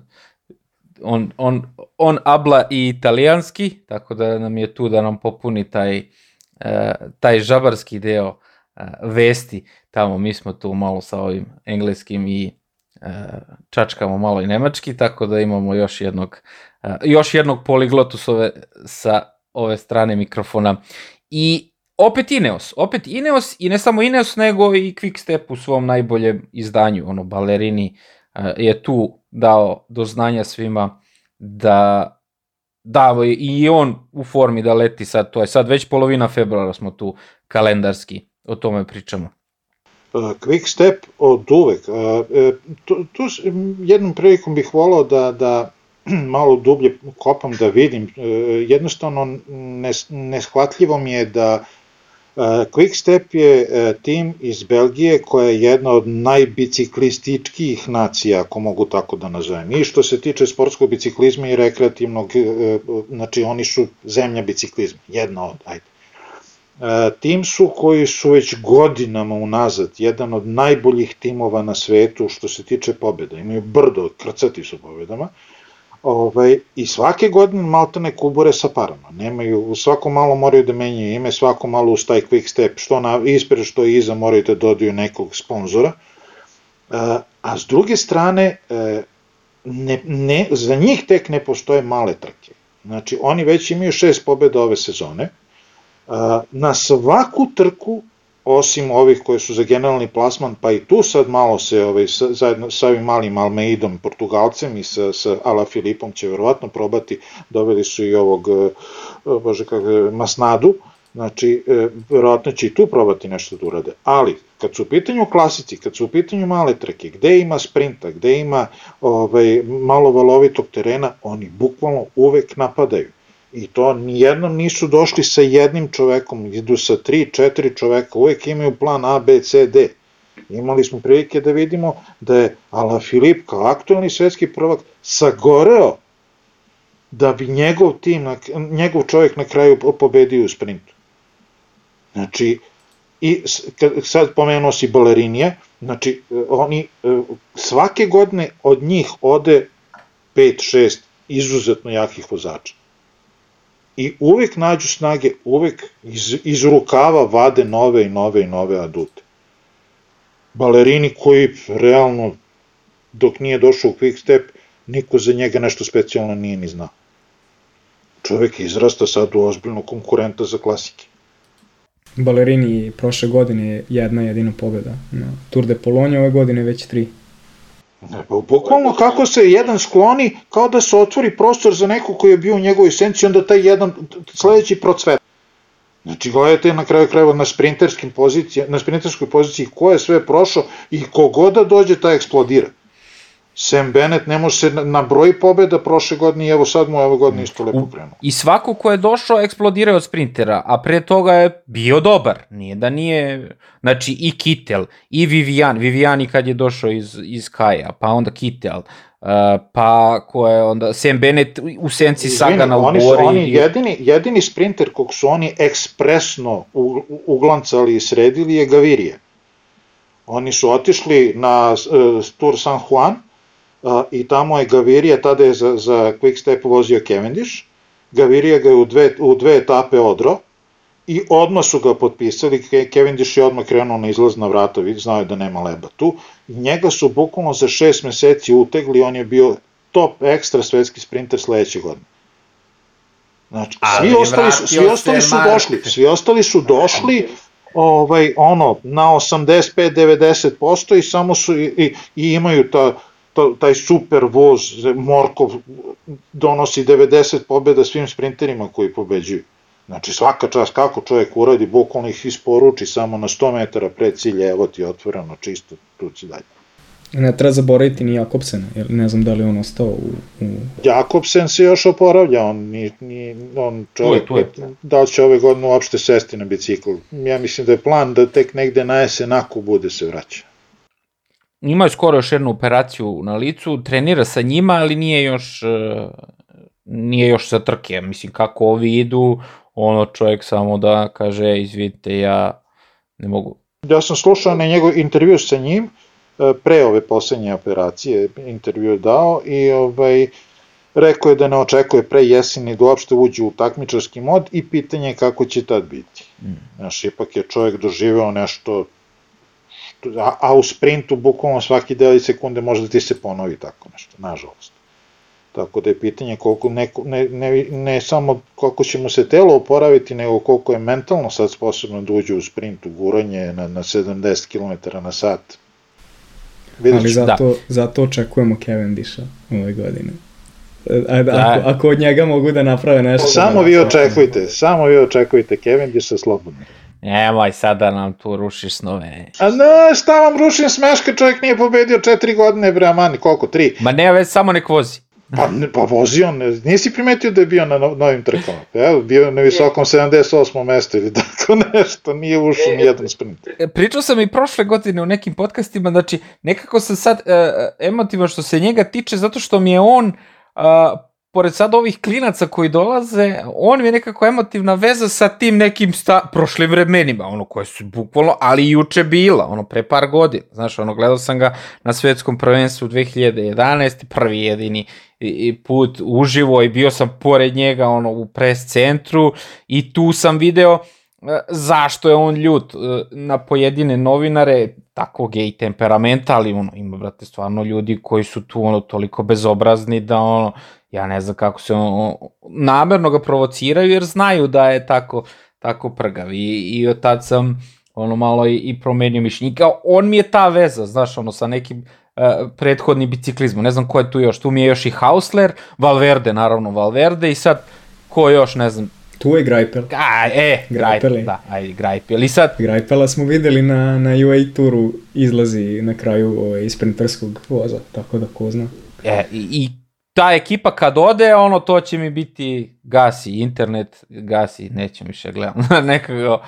on, on, on abla i italijanski, tako da nam je tu da nam popuni taj, uh, taj žabarski deo uh, vesti, tamo mi smo tu malo sa ovim engleskim i uh, čačkamo malo i nemački, tako da imamo još jednog, još jednog poliglotu ove, sa ove strane mikrofona. I opet Ineos, opet Ineos i ne samo Ineos, nego i Quickstep u svom najboljem izdanju, ono, balerini uh, je tu dao do znanja svima da da i on u formi da leti sad, to je sad već polovina februara smo tu kalendarski, o tome pričamo. Uh, quick step od uvek. E, tu, tu jednom prilikom bih volao da, da malo dublje kopam da vidim. Jednostavno neshvatljivo mi je da Quickstep je e, tim iz Belgije koja je jedna od najbiciklističkih nacija, ako mogu tako da nazovem. I što se tiče sportskog biciklizma i rekreativnog, e, znači oni su zemlja biciklizma, jedna od, ajde. Tim su koji su već godinama unazad jedan od najboljih timova na svetu što se tiče pobjeda. Imaju brdo, krcati su pobjedama. Ovaj, I svake godine maltene kubure sa parama. Nemaju, svako malo moraju da menjaju ime, svako malo uz taj quick step, što na, ispred što iza moraju da dodaju nekog sponzora. A, a s druge strane, e, ne, ne, za njih tek ne postoje male trke. Znači, oni već imaju šest pobjeda ove sezone. A, na svaku trku osim ovih koje su za generalni plasman, pa i tu sad malo se ovaj, sa, zajedno sa ovim malim Almeidom, Portugalcem i sa, sa Ala Filipom će verovatno probati, doveli su i ovog, eh, bože kako, Masnadu, znači e, verovatno će i tu probati nešto da urade, ali kad su u pitanju klasici, kad su u pitanju male trke, gde ima sprinta, gde ima ovaj, malo valovitog terena, oni bukvalno uvek napadaju I to nijednom nisu došli sa jednim čovekom, idu sa tri, četiri čoveka, uvek imaju plan A, B, C, D. Imali smo prilike da vidimo da je Ala Filip kao aktualni svetski prvak sagoreo da bi njegov tim, njegov čovjek na kraju pobedio u sprintu. Znači, i sad pomenuo si balerinije, znači oni e, svake godine od njih ode 5-6 izuzetno jakih vozača i uvek nađu snage, uvek iz, iz rukava vade nove i nove i nove adute. Balerini koji realno dok nije došao u quick step, niko za njega nešto specijalno nije ni znao. Čovek izrasta sad u ozbiljno konkurenta za klasike. Balerini prošle godine jedna jedina pobjeda na Tour de Pologne, ove godine već tri. Bukvalno kako se jedan skloni, kao da se otvori prostor za neko koji je bio u njegovoj senci, onda taj jedan sledeći procvet. Znači, gledajte na kraju krajeva na sprinterskim pozicijama, na sprinterskoj poziciji ko je sve prošao i kogoda dođe, ta eksplodira. Sam Bennett ne može se na broj pobjeda prošle godine i evo sad mu ove godine isto lepo krenuo. I svako ko je došao eksplodira od sprintera, a pre toga je bio dobar. Nije da nije, znači i Kittel, i Vivian, Viviani kad je došao iz, iz Kaja, pa onda Kittel, Uh, pa ko je onda Sam Bennett u senci Izvini, Sagana oni su oni jedini, jedini sprinter kog su oni ekspresno uglancali i sredili je Gavirije. Oni su otišli na uh, Tour San Juan, i tamo je Gavirija, tada je za, za Quick Step vozio Cavendish, Gavirija ga je u dve, u dve etape odro i odmah su ga potpisali, Cavendish je odmah krenuo na izlazna vrata, vidi, znao je da nema leba tu, i njega su bukvalno za šest meseci utegli, on je bio top ekstra svetski sprinter sledeće godine. Znači, svi ostali, su, svi ostali su došli, svi ostali su došli, ovaj, ono, na 85-90% i samo su, i, i, i imaju ta, to, taj super voz, Morkov donosi 90 pobjeda svim sprinterima koji pobeđuju. Znači svaka čast kako čovjek uradi, bukvalno ih isporuči samo na 100 metara pred cilje, evo ti otvoreno, čisto, tu si dalje. Ne treba zaboraviti ni Jakobsena, jer ne znam da li on ostao u... u... Jakobsen se još oporavlja, on, ni, ni, on čovjek, tu je, tu je. da li će ove godine uopšte sesti na bicikl. Ja mislim da je plan da tek negde na jesen ako bude se vraća ima skoro još jednu operaciju na licu, trenira sa njima, ali nije još e, nije još za trke, mislim kako ovi idu, ono čovjek samo da kaže, izvidite, ja ne mogu. Ja sam slušao na njegov intervju sa njim, e, pre ove poslednje operacije, intervju je dao i ovaj, rekao je da ne očekuje pre jeseni da uopšte uđe u takmičarski mod i pitanje je kako će tad biti. Mm. Znaš, ipak je čovjek doživeo nešto a, a u sprintu bukvalno svaki deli sekunde može da ti se ponovi tako nešto, nažalost. Tako da je pitanje koliko neko, ne, ne, ne samo koliko će mu se telo oporaviti, nego koliko je mentalno sad sposobno da uđe u sprintu, guranje na, na 70 km na sat. Vidiš, Ali zato, da. zato očekujemo Cavendisha ove godine. A, da. ako, ako od njega mogu da naprave nešto... Samo vi očekujte, samo vi očekujte Cavendisha slobodno. Nemoj sad da nam tu rušiš snove. A ne, šta vam rušim smeška, čovjek nije pobedio četiri godine, bre, amani, koliko, tri? Ma ne, već samo nek vozi. Pa, ne, pa vozio, ne, nisi primetio da je bio na no, novim trkama. Evo, bio je na visokom 78. mestu ili tako nešto, nije ušao ni jedan sprint. E, Pričao sam i prošle godine u nekim podcastima, znači nekako sam sad uh, emotivan što se njega tiče, zato što mi je on uh, pored sad ovih klinaca koji dolaze, on mi je nekako emotivna veza sa tim nekim sta, prošlim vremenima, ono koje su bukvalno, ali i juče bila, ono pre par godina. Znaš, ono, gledao sam ga na svetskom prvenstvu 2011. prvi jedini i put uživo i bio sam pored njega ono u pres centru i tu sam video e, zašto je on ljut e, na pojedine novinare takvog je i temperamenta, ali ono, ima, brate, stvarno ljudi koji su tu ono toliko bezobrazni da ono, ja ne znam kako se on, namerno ga provociraju jer znaju da je tako, tako prgav i, i od tad sam ono malo i, i promenio mišljenje. On mi je ta veza, znaš, ono, sa nekim uh, prethodnim biciklizmom. Ne znam ko je tu još. Tu mi je još i Hausler, Valverde, naravno Valverde i sad ko još, ne znam, Tu je Grajpel. A, e, Grajpel, da, ajde, Grajpel. I sad... Grajpela smo videli na, na UA turu, izlazi na kraju ovaj, sprinterskog voza, tako da ko zna. E, i, i ta ekipa kad ode, ono, to će mi biti gasi internet, gasi, neće mi še gledam, nekako,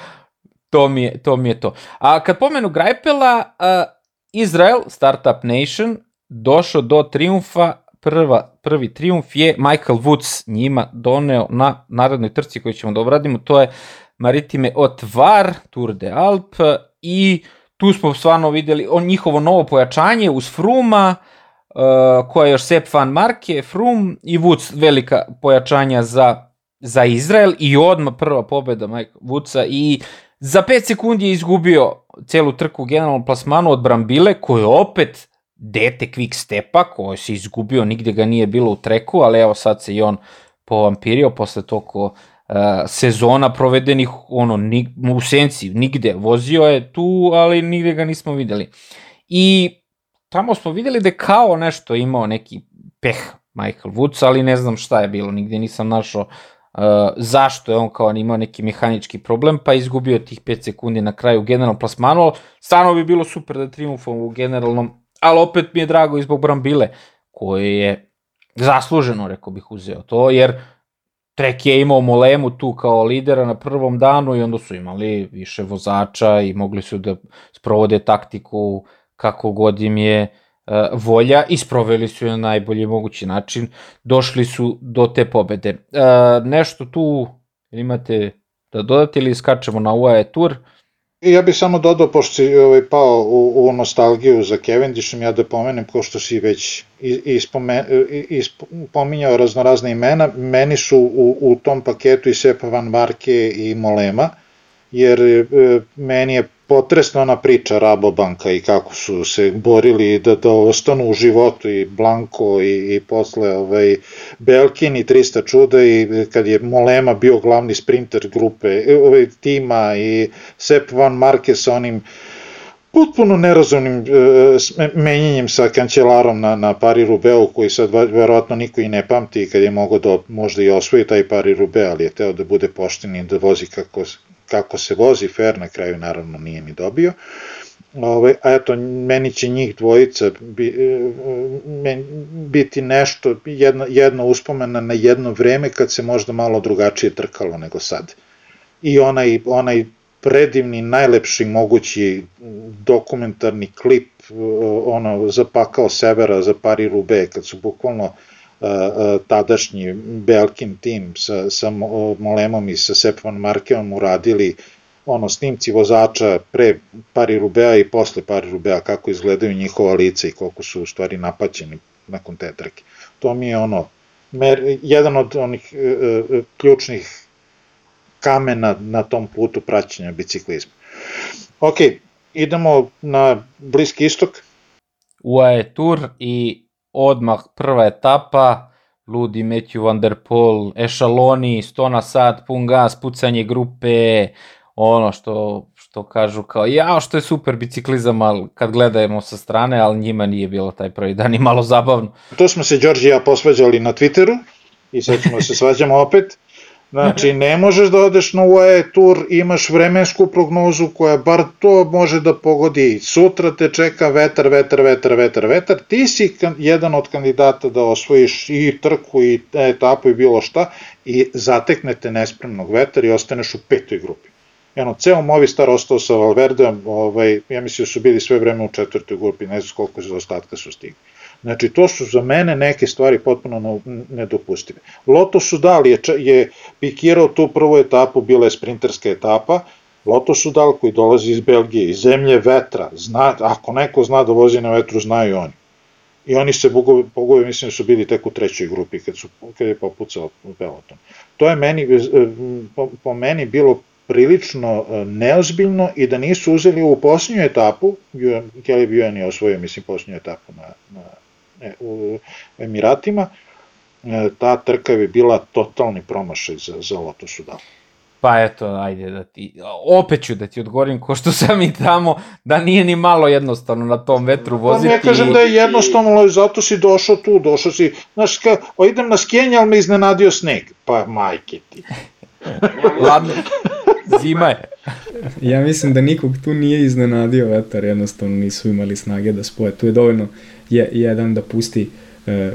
to mi, je, to mi je to. A kad pomenu Grajpela, uh, Izrael, Startup Nation, došao do triumfa, prva, prvi triumf je Michael Woods njima doneo na narodnoj trci koju ćemo da obradimo, to je Maritime od Var, Tour de Alp i tu smo stvarno videli on njihovo novo pojačanje uz Fruma, uh, koja je još Sepp van Marke, Frum i Woods velika pojačanja za, za Izrael i odma prva pobeda Mike Woodsa i za 5 sekundi je izgubio celu trku generalnom plasmanu od Brambile, koji je opet dete quick stepa, koji se izgubio, nigde ga nije bilo u treku, ali evo sad se i on povampirio posle toko uh, sezona provedenih ono, ni, u senci, nigde. Vozio je tu, ali nigde ga nismo videli. I tamo smo videli da je kao nešto imao neki peh Michael Woods, ali ne znam šta je bilo, nigde nisam našao uh, zašto je on kao imao neki mehanički problem, pa izgubio tih 5 sekundi na kraju u generalnom plasmanu, stvarno bi bilo super da triumfom u generalnom, ali opet mi je drago i zbog Brambile, koji je zasluženo, rekao bih, uzeo to, jer Trek je imao Molemu tu kao lidera na prvom danu i onda su imali više vozača i mogli su da sprovode taktiku kako god im je uh, volja i sproveli su je na najbolji mogući način. Došli su do te pobede. Uh, nešto tu imate da dodate ili skačemo na UAE Tour? Ja bih samo dodao, pošto si ovaj, pao u, u nostalgiju za Cavendishom, ja da pomenem, ko što si već ispominjao raznorazne imena, meni su u, u tom paketu i Sepa Van Marke i Molema, jer e, meni je potresna ona priča Rabobanka i kako su se borili da, da ostanu u životu i Blanko i, i posle ovaj, Belkin i 300 čuda i kad je Molema bio glavni sprinter grupe ovaj, tima i Sepp Van Marke sa onim potpuno nerazumnim e, menjanjem sa kancelarom na, na Pari Rubeu, koji sad verovatno niko i ne pamti kad je mogao da možda i osvoji taj Pari Rubeu, ali je teo da bude pošten i da vozi kako, kako se vozi fair, na kraju naravno nije ni dobio. Ove, a eto, meni će njih dvojica bi, e, biti nešto, jedna, jedna uspomena na jedno vreme kad se možda malo drugačije trkalo nego sad. I onaj, onaj predivni, najlepši mogući dokumentarni klip e, ono, zapakao severa za Pari Rube, kad su bukvalno tadašnji Belkin tim sa, sa Molemom i sa Sepvan Markevom uradili ono snimci vozača pre Pari Rubea i posle Pari Rubea, kako izgledaju njihova lica i koliko su u stvari napaćeni nakon te trke. To mi je ono, mer, jedan od onih e, e, ključnih kamena na tom putu praćenja biciklizma. Ok, idemo na Bliski istok. UAE Tour i odmah prva etapa, ludi Matthew Van Der Poel, ešaloni, 100 na sat, pun gas, pucanje grupe, ono što, što kažu kao, ja, što je super biciklizam, ali kad gledajemo sa strane, ali njima nije bilo taj prvi dan i malo zabavno. To smo se Đorđe i ja posvađali na Twitteru i sad ćemo se svađamo opet. Znači, ne možeš da odeš na UAE tur, imaš vremensku prognozu koja bar to može da pogodi. Sutra te čeka vetar, vetar, vetar, vetar, vetar. Ti si jedan od kandidata da osvojiš i trku i etapu i bilo šta i zateknete nespremnog vetar i ostaneš u petoj grupi. Eno, ceo Movistar ostao sa Valverdeom, ovaj, ja mislim su bili sve vreme u četvrtoj grupi, ne znam koliko za ostatka su stigli. Znači, to su za mene neke stvari potpuno nedopustive. Loto su dali, je, je pikirao tu prvu etapu, bila je sprinterska etapa, Loto su dal koji dolazi iz Belgije, iz zemlje vetra, zna, ako neko zna da vozi na vetru, znaju oni. I oni se bogovi, mislim da su bili tek u trećoj grupi kad, su, kad je popucao peloton. To je meni, e, po, po meni bilo prilično e, neozbiljno i da nisu uzeli u posljednju etapu, Kelly Bujan je osvojio, mislim, posljednju etapu na, na u Emiratima, e, ta trka bi bila totalni promašaj za, za Lotus Sudal. Pa eto, ajde da ti, opet ću da ti odgovorim ko što sam i tamo, da nije ni malo jednostavno na tom vetru voziti. Pa ne kažem da je jednostavno, ali zato si došao tu, došao si, znaš, ka, o idem na skjenje, ali me iznenadio sneg. Pa majke ti. Ladno, zima je. ja mislim da nikog tu nije iznenadio vetar, jednostavno nisu imali snage da spoje. Tu je dovoljno je, jedan da pusti e,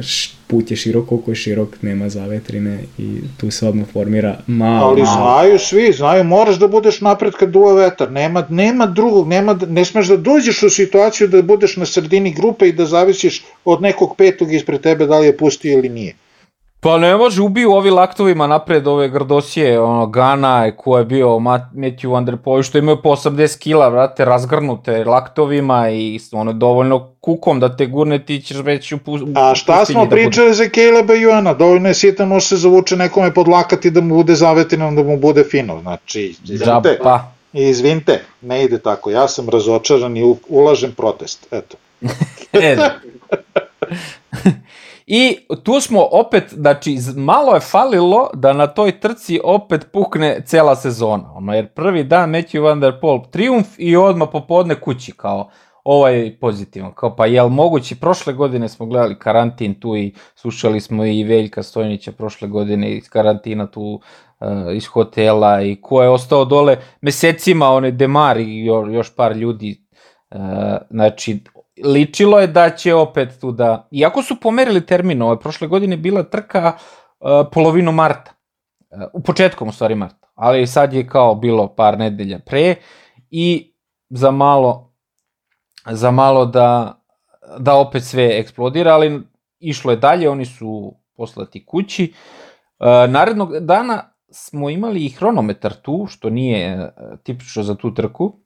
put je širok koliko je širok, nema zavetrine i tu se odmah formira malo. Ali znaju svi, znaju, moraš da budeš napred kad duva vetar, nema, nema drugog, nema, ne smeš da dođeš u situaciju da budeš na sredini grupe i da zavisiš od nekog petog ispred tebe da li je pustio ili nije. Pa ne može, ubiju ovi laktovima napred ove grdosije, ono, Gana, ko je bio Matthew Van Der Poel, što imaju po 80 kila, vrate, razgrnute laktovima i ono, dovoljno kukom da te gurne, ti ćeš već u pus, A šta smo da pričali bude... za Caleba Juana? Dovoljno je sitan, može se zavuče nekome pod lakat i da mu bude zavetinom, da mu bude fino, znači, izvinite, pa. izvinite, ne ide tako, ja sam razočaran i ulažem protest, eto. e, da. I tu smo opet, znači, malo je falilo da na toj trci opet pukne cela sezona. Ono, jer prvi dan Matthew Van Der Poel triumf i odmah popodne kući, kao ovaj pozitivan. Kao pa jel mogući, prošle godine smo gledali karantin tu i slušali smo i Veljka Stojnića prošle godine iz karantina tu uh, iz hotela i ko je ostao dole mesecima, onaj Demar i još par ljudi. Uh, znači, ličilo je da će opet tu da... Iako su pomerili termin, ove prošle godine bila trka uh, polovinu marta. Uh, u početkom, u stvari, marta. Ali sad je kao bilo par nedelja pre i za malo za malo da da opet sve eksplodira, ali išlo je dalje, oni su poslati kući. Uh, narednog dana smo imali i hronometar tu, što nije tipično za tu trku,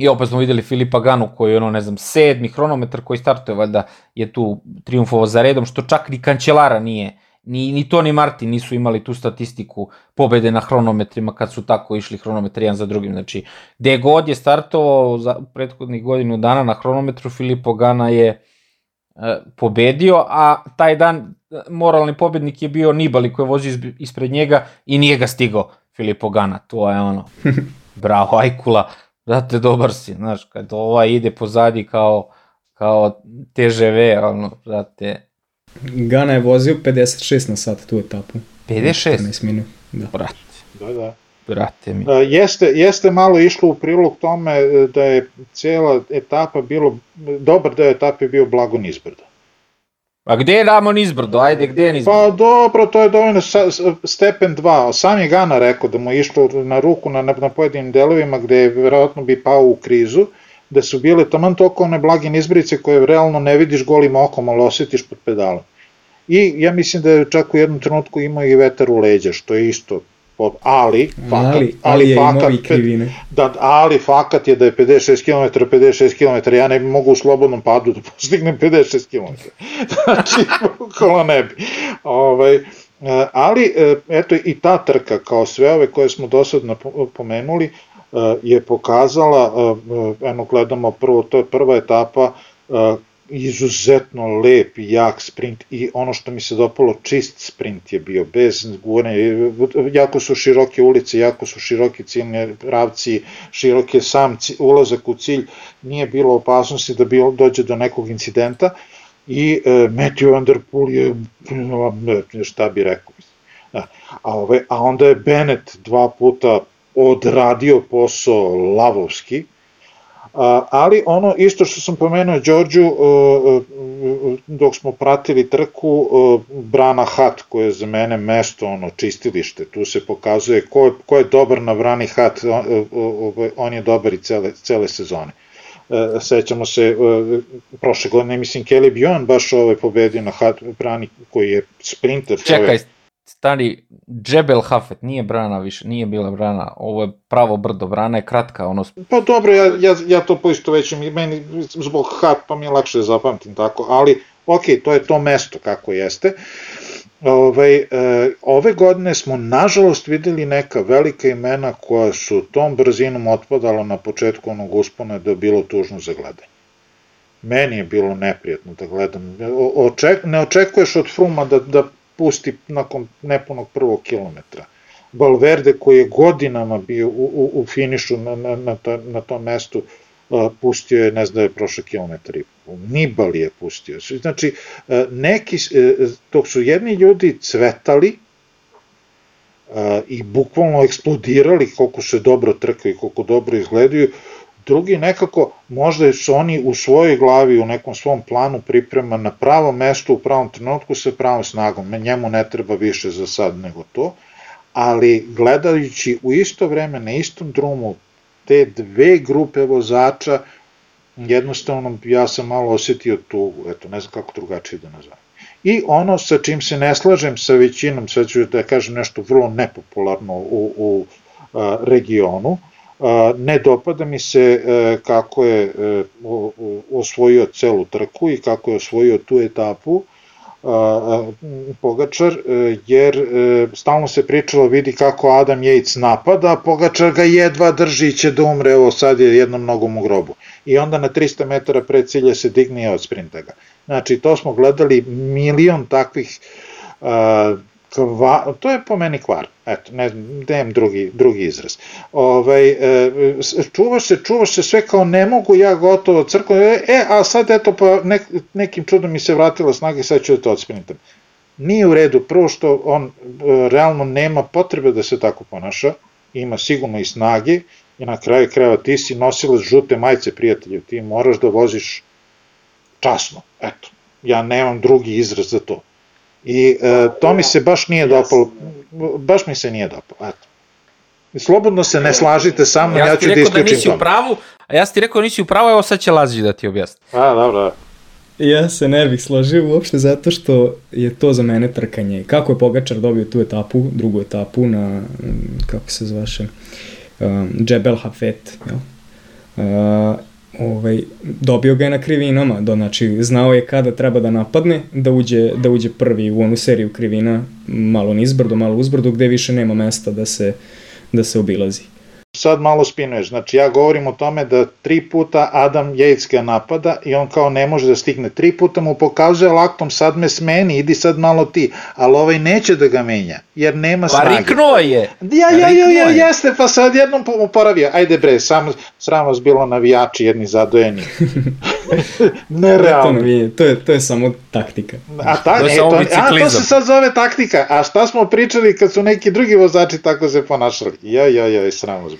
I opet smo videli Filipa Ganu koji je ono, ne znam, sedmi hronometar koji startuje, valjda je tu triumfovo za redom, što čak ni Kančelara nije, ni, ni Toni Martin nisu imali tu statistiku pobede na hronometrima kad su tako išli hronometri jedan za drugim. Znači, gde god je startovao za prethodnih godinu dana na hronometru, Filipo Gana je e, pobedio, a taj dan e, moralni pobednik je bio Nibali koji vozi ispred njega i nije ga stigao Filipo Gana. To je ono, bravo, Ajkula brate, dobar si, znaš, kad ova ide pozadi kao, kao TŽV, ono, brate. Gana je vozio 56 na sat tu etapu. 56? 15 minut, da. Brate. Da, da. Brate mi. A, jeste, jeste malo išlo u prilog tome e, da je cijela etapa bilo, dobar deo etape bio blago nizbrdo. A gde je Ramon izbrdo? Ajde, gde je nizbrdo? Pa dobro, to je dovoljno stepen 2. Sam je Gana rekao da mu je išlo na ruku na, na pojedinim delovima gde je verovatno bi pao u krizu, da su bile taman toliko one blage nizbrice koje realno ne vidiš golim okom, ali osjetiš pod pedalom. I ja mislim da je čak u jednom trenutku imao i vetar u leđa, što je isto pod, ali, fakat, ali, ali, je fakat, i krivine. Da, ali fakat je da je 56 km, 56 km, ja ne bi mogu u slobodnom padu da postignem 56 km. znači, bukvalno ne bi. Ovaj, e, ali, e, eto, i ta trka, kao sve ove koje smo do sad pomenuli, e, je pokazala, eno gledamo prvo, to je prva etapa izuzetno lep i jak sprint i ono što mi se dopalo, čist sprint je bio, bez guranja, jako su široke ulice, jako su široke ciljne pravci, široke sam ulazak u cilj, nije bilo opasnosti da bilo, dođe do nekog incidenta i e, Matthew Van Der Poel je, šta bi rekao, A, ove, a onda je Bennett dva puta odradio posao lavovski, ali ono isto što sam pomenuo Đorđu e, e, dok smo pratili trku e, Brana Hat koje je za mene mesto ono čistilište tu se pokazuje ko je, ko je dobar na Brani Hat on je dobar i cele, cele sezone. Sećamo se prošle godine mislim Kelly Bjorn baš ovaj pobedio na Hat Brani koji je sprinter čekaj stari Džebel Hafet, nije brana više, nije bila brana, ovo je pravo brdo, brana je kratka, ono... Pa dobro, ja, ja, ja to poisto već, meni zbog hat pa mi je lakše da zapamtim tako, ali ok, to je to mesto kako jeste. Ove, ovaj, ove godine smo nažalost videli neka velika imena koja su tom brzinom otpadala na početku onog uspona da je bilo tužno za gledanje. Meni je bilo neprijatno da gledam. Oček, ne očekuješ od Fruma da, da pusti nakon nepunog prvog kilometra. Valverde koji je godinama bio u, u, u finišu na, na, na, to, na tom mestu, pustio je, ne znam da je prošle kilometar i Nibali je pustio. Znači, neki, uh, dok su jedni ljudi cvetali, i bukvalno eksplodirali koliko se dobro trkaju koliko dobro izgledaju, drugi nekako možda su oni u svojoj glavi u nekom svom planu priprema na pravo mesto u pravom trenutku sa pravom snagom, njemu ne treba više za sad nego to, ali gledajući u isto vreme na istom drumu te dve grupe vozača, jednostavno ja sam malo osetio tugu, eto ne znam kako drugačije da nazvam. I ono sa čim se ne slažem sa većinom, sve ću da kažem nešto vrlo nepopularno u, u a, regionu, ne dopada mi se e, kako je e, osvojio celu trku i kako je osvojio tu etapu Pogačar, e, jer stalno se pričalo vidi kako Adam Yates napada, a Pogačar ga jedva drži i će da umre, evo sad je jednom nogom u grobu. I onda na 300 metara pred cilja se digne od sprinta ga. Znači, to smo gledali milion takvih Kva, to je po meni kvar, eto, ne znam, drugi, drugi izraz. Ovaj, e, čuvaš se, čuvaš se sve kao ne mogu, ja gotovo crkvo, e, e, a sad eto, pa nek, nekim čudom mi se vratila snaga i sad ću da to odsprintam. Nije u redu, prvo što on e, realno nema potrebe da se tako ponaša, ima sigurno i snage i na kraju krajeva ti si nosila žute majice prijatelju, ti moraš da voziš časno, eto, ja nemam drugi izraz za to I e, to mi se baš nije dopalo, baš mi se nije dopalo, eto. Slobodno se ne slažite sa mnom, ja, ja ću da isključim da nisi u pravu, a ja ti rekao da nisi u pravu, evo sad će Lazić da ti objasni. A, dobro. Ja se ne bih složio uopšte zato što je to za mene trkanje. Kako je Pogačar dobio tu etapu, drugu etapu na, kako se zvaše, um, Džebel Hafet, jel? Uh, ovaj, dobio ga je na krivinama, do, znači znao je kada treba da napadne, da uđe, da uđe prvi u onu seriju krivina, malo nizbrdo, malo uzbrdo, gde više nema mesta da se, da se obilazi sad malo spinuješ. Znači ja govorim o tome da tri puta Adam Yates ga napada i on kao ne može da stigne. Tri puta mu pokazuje laktom sad me smeni, idi sad malo ti. Ali ovaj neće da ga menja, jer nema pa snage. Pa riknuo je. Ja, ja, ja, ja, jeste, pa sad jednom poravio. Ajde bre, samo sramo bilo navijači jedni zadojeni. Nerealno. To, to, je, to je samo taktika. A, ta, to, je to, a to se sad zove taktika. A šta smo pričali kad su neki drugi vozači tako se ponašali? Ja, ja, ja, sramo bilo.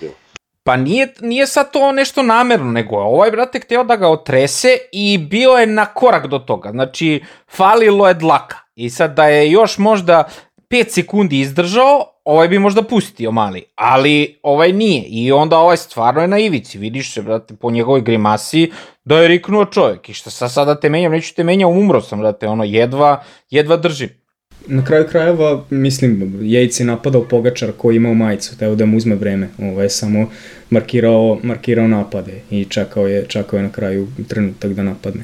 Pa nije, nije sad to nešto namerno, nego ovaj brate hteo da ga otrese i bio je na korak do toga. Znači, falilo je dlaka. I sad da je još možda 5 sekundi izdržao, ovaj bi možda pustio mali, ali ovaj nije. I onda ovaj stvarno je na ivici, vidiš se, brate, po njegovoj grimasi, da je riknuo čovjek. I šta sa sada te menjam, neću te menjam, umro sam, brate, ono, jedva, jedva držim. Na kraju krajeva, mislim, Jejc je napadao Pogačar koji imao majicu, teo da mu uzme vreme. Ovo je samo markirao, markirao napade i čekao je, čekao je na kraju trenutak da napadne.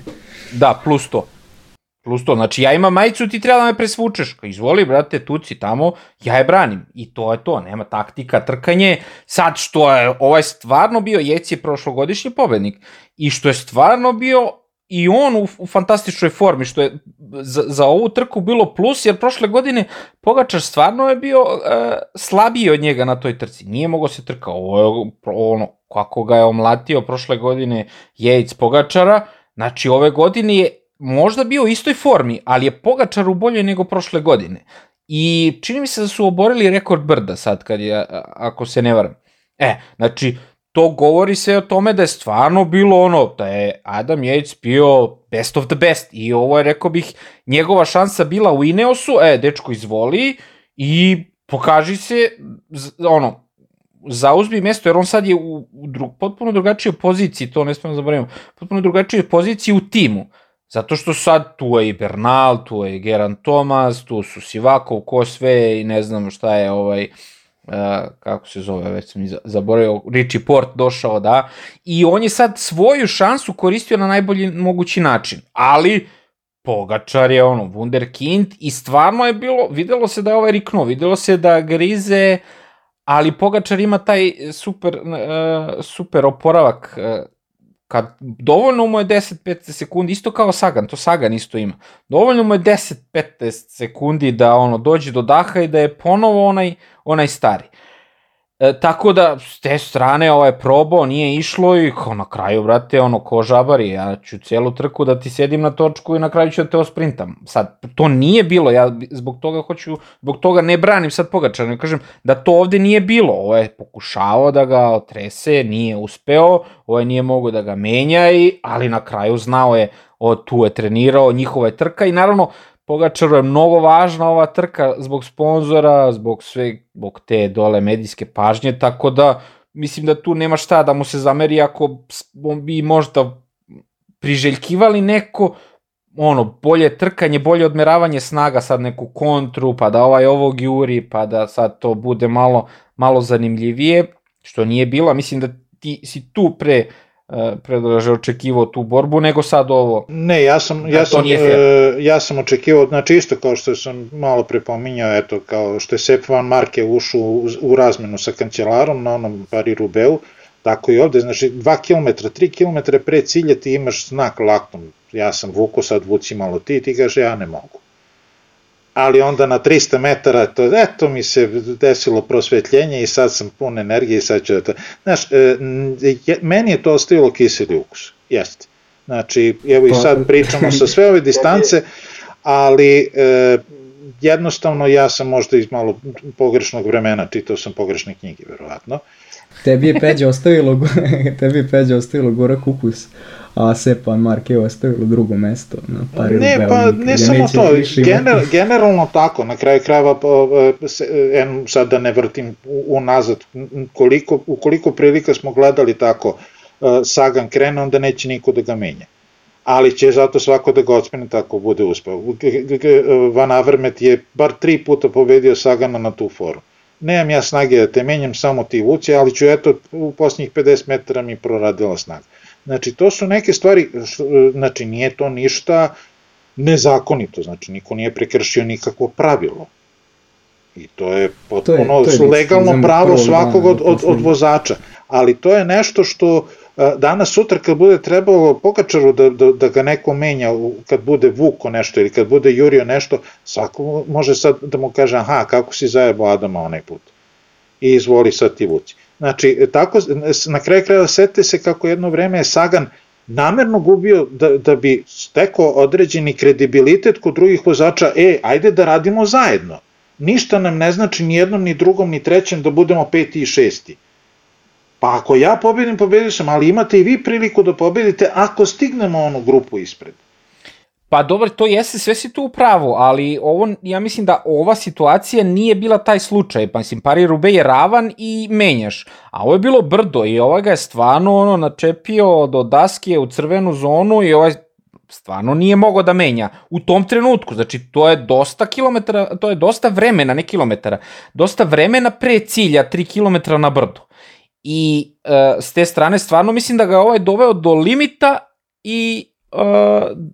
Da, plus to. Plus to, znači ja imam majicu, ti treba da me presvučeš. Izvoli, brate, tuci tamo, ja je branim. I to je to, nema taktika, trkanje. Sad što je, ovaj stvarno bio, Jec je prošlogodišnji pobednik. I što je stvarno bio i on u, u fantastičnoj formi, što je za, za ovu trku bilo plus, jer prošle godine Pogačar stvarno je bio e, slabiji od njega na toj trci. Nije mogo se trka. Ovo je ono, kako ga je omlatio prošle godine Jejc Pogačara, znači ove godine je možda bio u istoj formi, ali je Pogačar u boljoj nego prošle godine. i čini mi se da su oborili rekord brda sad, kad je, ako se ne varam. E, znači, to govori sve o tome da je stvarno bilo ono, da je Adam Yates bio best of the best i ovo je, rekao bih, njegova šansa bila u Ineosu, e, dečko izvoli i pokaži se, ono, zauzbi mesto, jer on sad je u, u potpuno drugačijoj poziciji, to ne smemo zaboravimo, potpuno drugačijoj poziciji u timu. Zato što sad tu je i Bernal, tu je i Geran Thomas, tu su Sivakov, ko sve i ne znam šta je ovaj, uh, kako se zove, već sam zaboravio, Richie Port došao, da, i on je sad svoju šansu koristio na najbolji mogući način, ali Pogačar je ono, wunderkind i stvarno je bilo, videlo se da je ovaj riknuo, videlo se da grize, ali Pogačar ima taj super, uh, super oporavak uh, kad dovoljno mu je 10-15 sekundi, isto kao Sagan, to Sagan isto ima. Dovoljno mu je 10-15 sekundi da ono dođe do daha i da je ponovo onaj onaj stari. E, tako da, s te strane, ovaj probao, nije išlo i kao na kraju, brate, ono, ko žabari, ja ću cijelu trku da ti sedim na točku i na kraju ću da te osprintam. Sad, to nije bilo, ja zbog toga hoću, zbog toga ne branim sad Pogačar, ne kažem da to ovde nije bilo, ovo je pokušao da ga otrese, nije uspeo, ovaj nije mogo da ga menja, i, ali na kraju znao je, o, tu je trenirao, njihova je trka i naravno, Pogačaru je mnogo važna ova trka zbog sponzora, zbog sve, zbog te dole medijske pažnje, tako da mislim da tu nema šta da mu se zameri ako bi možda priželjkivali neko ono, bolje trkanje, bolje odmeravanje snaga, sad neku kontru, pa da ovaj ovog juri, pa da sad to bude malo, malo zanimljivije, što nije bilo, mislim da ti si tu pre predraže očekivao tu borbu, nego sad ovo. Ne, ja sam, ja sam, e, ja sam očekivao, znači isto kao što sam malo prepominjao, eto, kao što je Sepp Van Marke ušao u, u razmenu sa kancelarom na onom Pari Rubeu, tako i ovde, znači 2 km, 3 km pre cilja ti imaš znak laktom, ja sam vuko, sad vuci malo ti, ti kaže ja ne mogu ali onda na 300 metara, to, eto mi se desilo prosvetljenje i sad sam pun energije i sad ću da to... Znaš, e, meni je to ostavilo kiseli ukus, jeste. Znači, evo i sad pričamo sa sve ove distance, ali e, jednostavno ja sam možda iz malo pogrešnog vremena, čitao sam pogrešne knjige, verovatno. Tebi je Peđa ostavilo, tebi je Peđa ostavilo gora kukus a Sepan Mark je ostavilo drugo mesto na pari Ne, pa ne samo to, Gener, generalno tako, na kraju krajeva, pa, en, sad da ne vrtim unazad, koliko, u koliko prilika smo gledali tako, Sagan krene, onda neće niko da ga menja ali će zato svako da ga ocmene tako bude uspeo. Van Avermet je bar tri puta pobedio Sagana na tu foru. Nemam ja snage da te menjam, samo ti vuci, ali ću eto u posljednjih 50 metara mi proradila snaga. Znači, to su neke stvari, znači nije to ništa nezakonito, znači niko nije prekršio nikakvo pravilo. I to je potpuno to je, to je legalno pravo svakog od, od, od vozača. Ali to je nešto što danas sutra kad bude trebalo pokačaru da, da, da ga neko menja, kad bude vuko nešto ili kad bude jurio nešto, svako može sad da mu kaže aha, kako si zajebo Adama onaj put. I izvoli sad ti vuci. Znači, tako, na kraju kraja sete se kako jedno vreme je Sagan namerno gubio da, da bi stekao određeni kredibilitet kod drugih vozača, e, ajde da radimo zajedno. Ništa nam ne znači ni jednom, ni drugom, ni trećem da budemo peti i šesti. Pa ako ja pobedim, pobedio sam, ali imate i vi priliku da pobedite ako stignemo onu grupu ispred. Pa dobro, to jeste, sve si tu u pravu, ali ovo, ja mislim da ova situacija nije bila taj slučaj. Pa mislim, Pari Rube je ravan i menjaš. A ovo je bilo brdo i ovaj ga je stvarno ono, načepio do daske u crvenu zonu i ovaj stvarno nije mogao da menja u tom trenutku. Znači, to je dosta kilometara, to je dosta vremena, ne kilometara, dosta vremena pre cilja 3 km na brdu. I e, s te strane stvarno mislim da ga ovaj doveo do limita i e,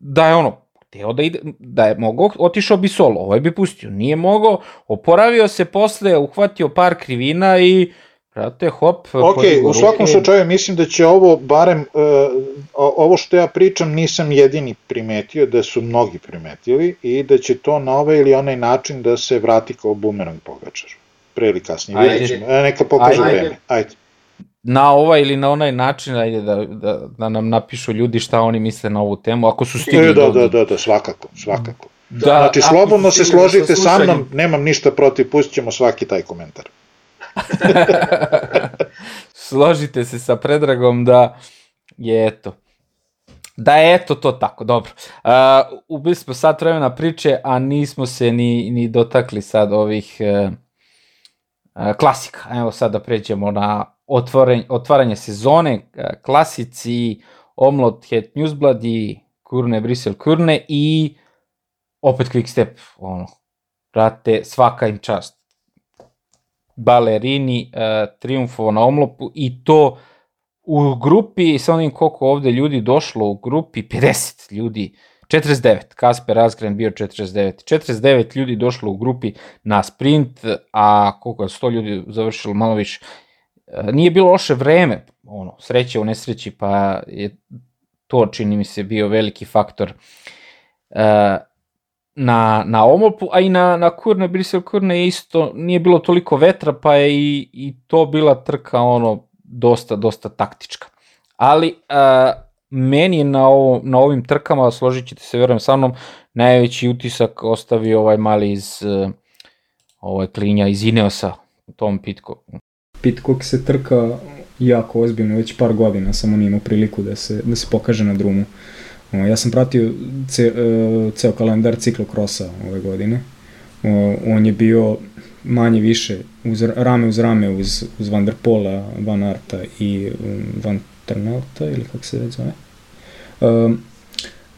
da je ono teo da, ide, da je mogao, otišao bi solo, ovaj bi pustio, nije mogao, oporavio se posle, uhvatio par krivina i Brate, hop. Ok, u svakom slučaju mislim da će ovo, barem uh, ovo što ja pričam nisam jedini primetio, da su mnogi primetili i da će to na ovaj ili onaj način da se vrati kao bumerang pogačar. Pre ili kasnije, Ajde. neka pokaže vreme. Ajde na ovaj ili na onaj način, ajde da, da, da nam napišu ljudi šta oni misle na ovu temu, ako su stigli da, da, da, da, svakako, svakako. Da, znači, slobodno se složite sa mnom, nemam ništa protiv, pustit ćemo svaki taj komentar. Složite se sa Predragom da je eto, da je eto to tako, dobro. Uh, ubili smo sat vremena priče, a nismo se ni, ni dotakli sad ovih uh, uh, klasika. Evo sad da pređemo na otvoren, otvaranje sezone, uh, klasici, Omlot, Het Newsblad i Kurne, Brisel, Kurne i opet quick step, ono, brate, svaka im čast. Balerini uh, triumfovao na omlopu i to u grupi, sa onim koliko ovde ljudi došlo u grupi, 50 ljudi, 49, Kasper Asgren bio 49, 49 ljudi došlo u grupi na sprint, a koliko je 100 ljudi završilo malo više. E, nije bilo loše vreme, ono, sreće u nesreći, pa je to čini mi se bio veliki faktor. E, na, na Omopu, a i na, na Kurne, Brisel Kurne isto nije bilo toliko vetra, pa je i, i to bila trka ono dosta, dosta taktička. Ali uh, meni je na, ovo, na ovim trkama, složit ćete se, verujem sa mnom, najveći utisak ostavio ovaj mali iz uh, ovaj klinja iz Ineosa, Tom Pitcock. Pitcock se trka jako ozbiljno, već par godina samo nije imao priliku da se, da se pokaže na drumu. Ja sam pratio ce, e, ceo kalendar ciklokrosa ove godine. On je bio manje više uz rame uz rame uz, uz Van der Pola, Van Arta i um, Van Ternauta ili kako se već zove. Um,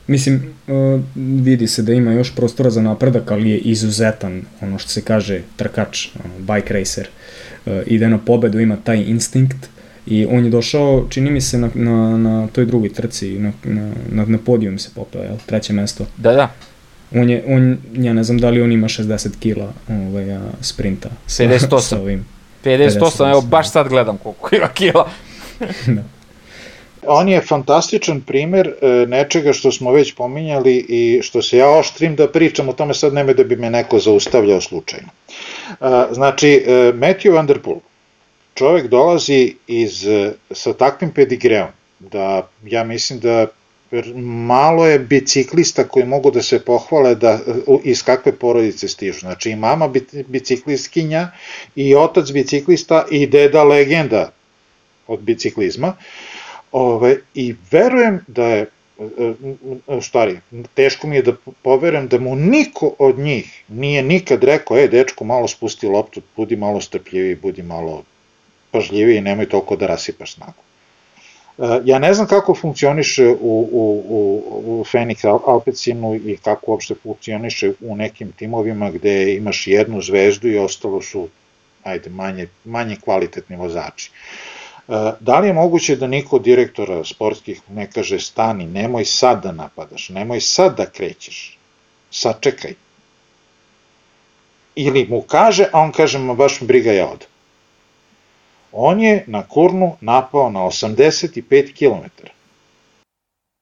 mislim, uh, vidi se da ima još prostora za napredak, ali je izuzetan, ono što se kaže, trkač, ono, bike racer. Uh, ide na pobedu, ima taj instinkt, I on je došao, čini mi se, na, na, na toj drugoj trci, na, na, na, podijum se popeo, jel? Treće mesto. Da, da. On je, on, ja ne znam da li on ima 60 kila ovaj, sprinta. Sa, 58. Sa ovim. 58, 58 evo baš sad gledam koliko ima kila. da. On je fantastičan primer e, nečega što smo već pominjali i što se ja oštrim da pričam o tome sad neme da bi me neko zaustavljao slučajno. E, znači, e, Matthew Van Der Poel, čovek dolazi iz, sa takvim pedigreom, da ja mislim da malo je biciklista koji mogu da se pohvale da iz kakve porodice stižu. Znači i mama biciklistkinja i otac biciklista i deda legenda od biciklizma. Ove, I verujem da je stari, teško mi je da poverujem da mu niko od njih nije nikad rekao, e, dečko, malo spusti loptu, budi malo strpljiviji, budi malo pažljiviji, nemoj toliko da rasipaš snagu. E, ja ne znam kako funkcioniše u, u, u, u Fenix Alpecinu i kako uopšte funkcioniše u nekim timovima gde imaš jednu zvezdu i ostalo su ajde, manje, manje kvalitetni vozači. E, da li je moguće da niko direktora sportskih ne kaže stani, nemoj sad da napadaš, nemoj sad da krećeš, sačekaj. Ili mu kaže, a on kaže, ma baš mi briga ja odem. On je na Kurnu napao na 85 km.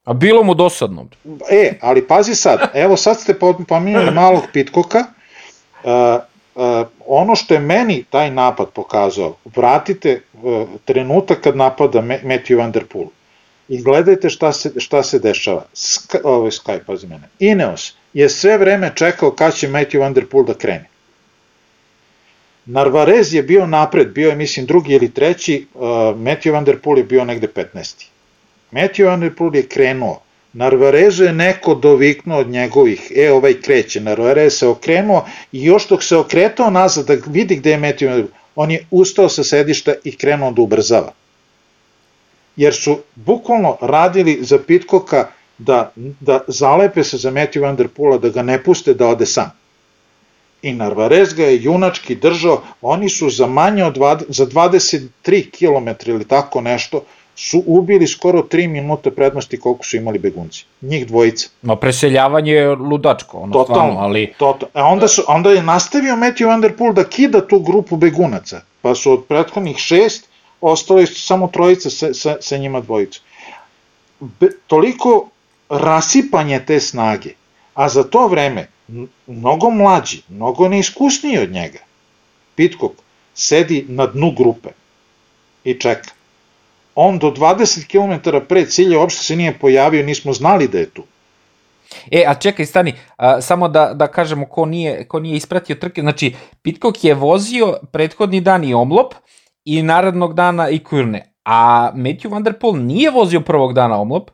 A bilo mu dosadno. E, ali pazi sad, evo sad ste pominjali malog Pitkoka, uh, uh, ono što je meni taj napad pokazao, vratite uh, trenutak kad napada Matthew Van Der Poel i gledajte šta se, šta se dešava. Sk, ovo je Sky, pazi mene. Ineos je sve vreme čekao kad će Matthew Van Der Poel da krene. Narvarez je bio napred, bio je mislim drugi ili treći, uh, Matthew Van Der Poel je bio negde 15. Matthew Van Der Poel je krenuo, Narvarezu je neko doviknuo od njegovih, e ovaj kreće, Narvarez se okrenuo i još dok se okretao nazad da vidi gde je Poel, on je ustao sa sedišta i krenuo da ubrzava. Jer su bukvalno radili za Pitkoka da, da zalepe se za Matthew Van Der da ga ne puste da ode sam. I Narvarez ga je junački držao, oni su za manje od 20, za 23 km ili tako nešto, su ubili skoro 3 minuta prednosti koliko su imali begunci. Njih dvojica. No preseljavanje je ludačko, ono totalno, stvarno, ali... Totalno. A onda, su, onda je nastavio Matthew Van Der Poel da kida tu grupu begunaca, pa su od prethodnih šest ostali samo trojica sa, sa, sa njima dvojica. Be, toliko rasipanje te snage, a za to vreme mnogo mlađi, mnogo neiskusniji od njega. Pitkok sedi na dnu grupe i čeka. On do 20 km pre cilja uopšte se nije pojavio, nismo znali da je tu. E, a čekaj, stani, a, samo da, da kažemo ko nije, ko nije ispratio trke, znači Pitcock je vozio prethodni dan i omlop i narednog dana i kurne, a Matthew Van Der Poel nije vozio prvog dana omlop,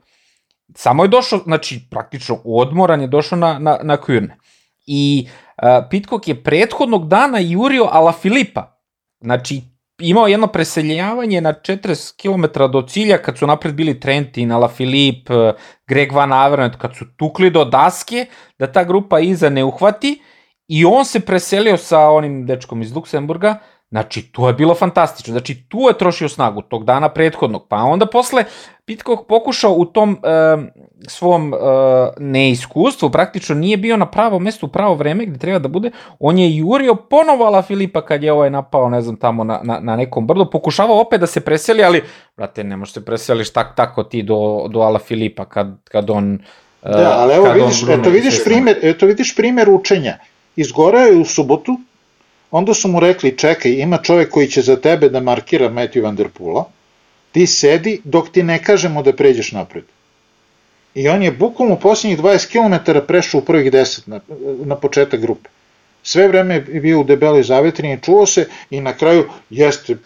samo je došao, znači praktično odmoran je došao na, na, na kurne. I a, Pitcock je prethodnog dana jurio Ala Filipa, znači imao jedno preseljavanje na 40 km do cilja kad su napred bili Trentin, Alaphilippe, Greg Van Avermaet, kad su tukli do daske da ta grupa iza ne uhvati i on se preselio sa onim dečkom iz Luksemburga Znači, to je bilo fantastično. Znači, tu je trošio snagu tog dana prethodnog. Pa onda posle Pitcock pokušao u tom e, svom e, neiskustvu, praktično nije bio na pravo mesto u pravo vreme gde treba da bude, on je jurio ponovo Ala Filipa kad je ovaj napao, ne znam, tamo na, na, na nekom brdu, pokušavao opet da se preseli, ali, brate, ne možeš se preseliš tak, tako ti do, do Ala Filipa kad, kad on... E, da, ali evo vidiš, eto vidiš, primer, eto vidiš primer učenja. Izgoreo je u subotu, Onda su mu rekli, čekaj, ima čovek koji će za tebe da markira Matthew Van Der Poola, ti sedi dok ti ne kažemo da pređeš napred. I on je bukvalno u posljednjih 20 km prešao u prvih 10 na, na početak grupe. Sve vreme je bio u debeloj zavetrini, čuo se i na kraju jeste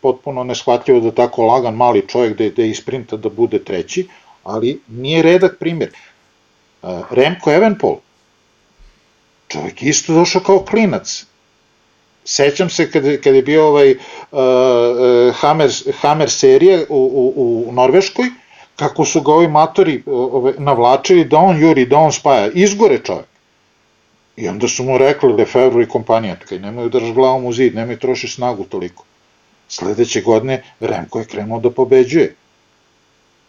potpuno neshvatljivo da tako lagan mali čovjek da, da isprinta da bude treći, ali nije redak primjer. Remko Evenpol, čovjek isto došao kao klinac, Sećam se kad, kad je bio ovaj uh, uh, Hammer, Hammer serije u, u, u Norveškoj, kako su ga ovi matori ove, navlačili da on juri, da on spaja, izgore čovjek. I onda su mu rekli Lefebvre i kompanija, tkaj nemoj drž glavom u zid, nemoj troši snagu toliko. Sledeće godine Remko je krenuo da pobeđuje.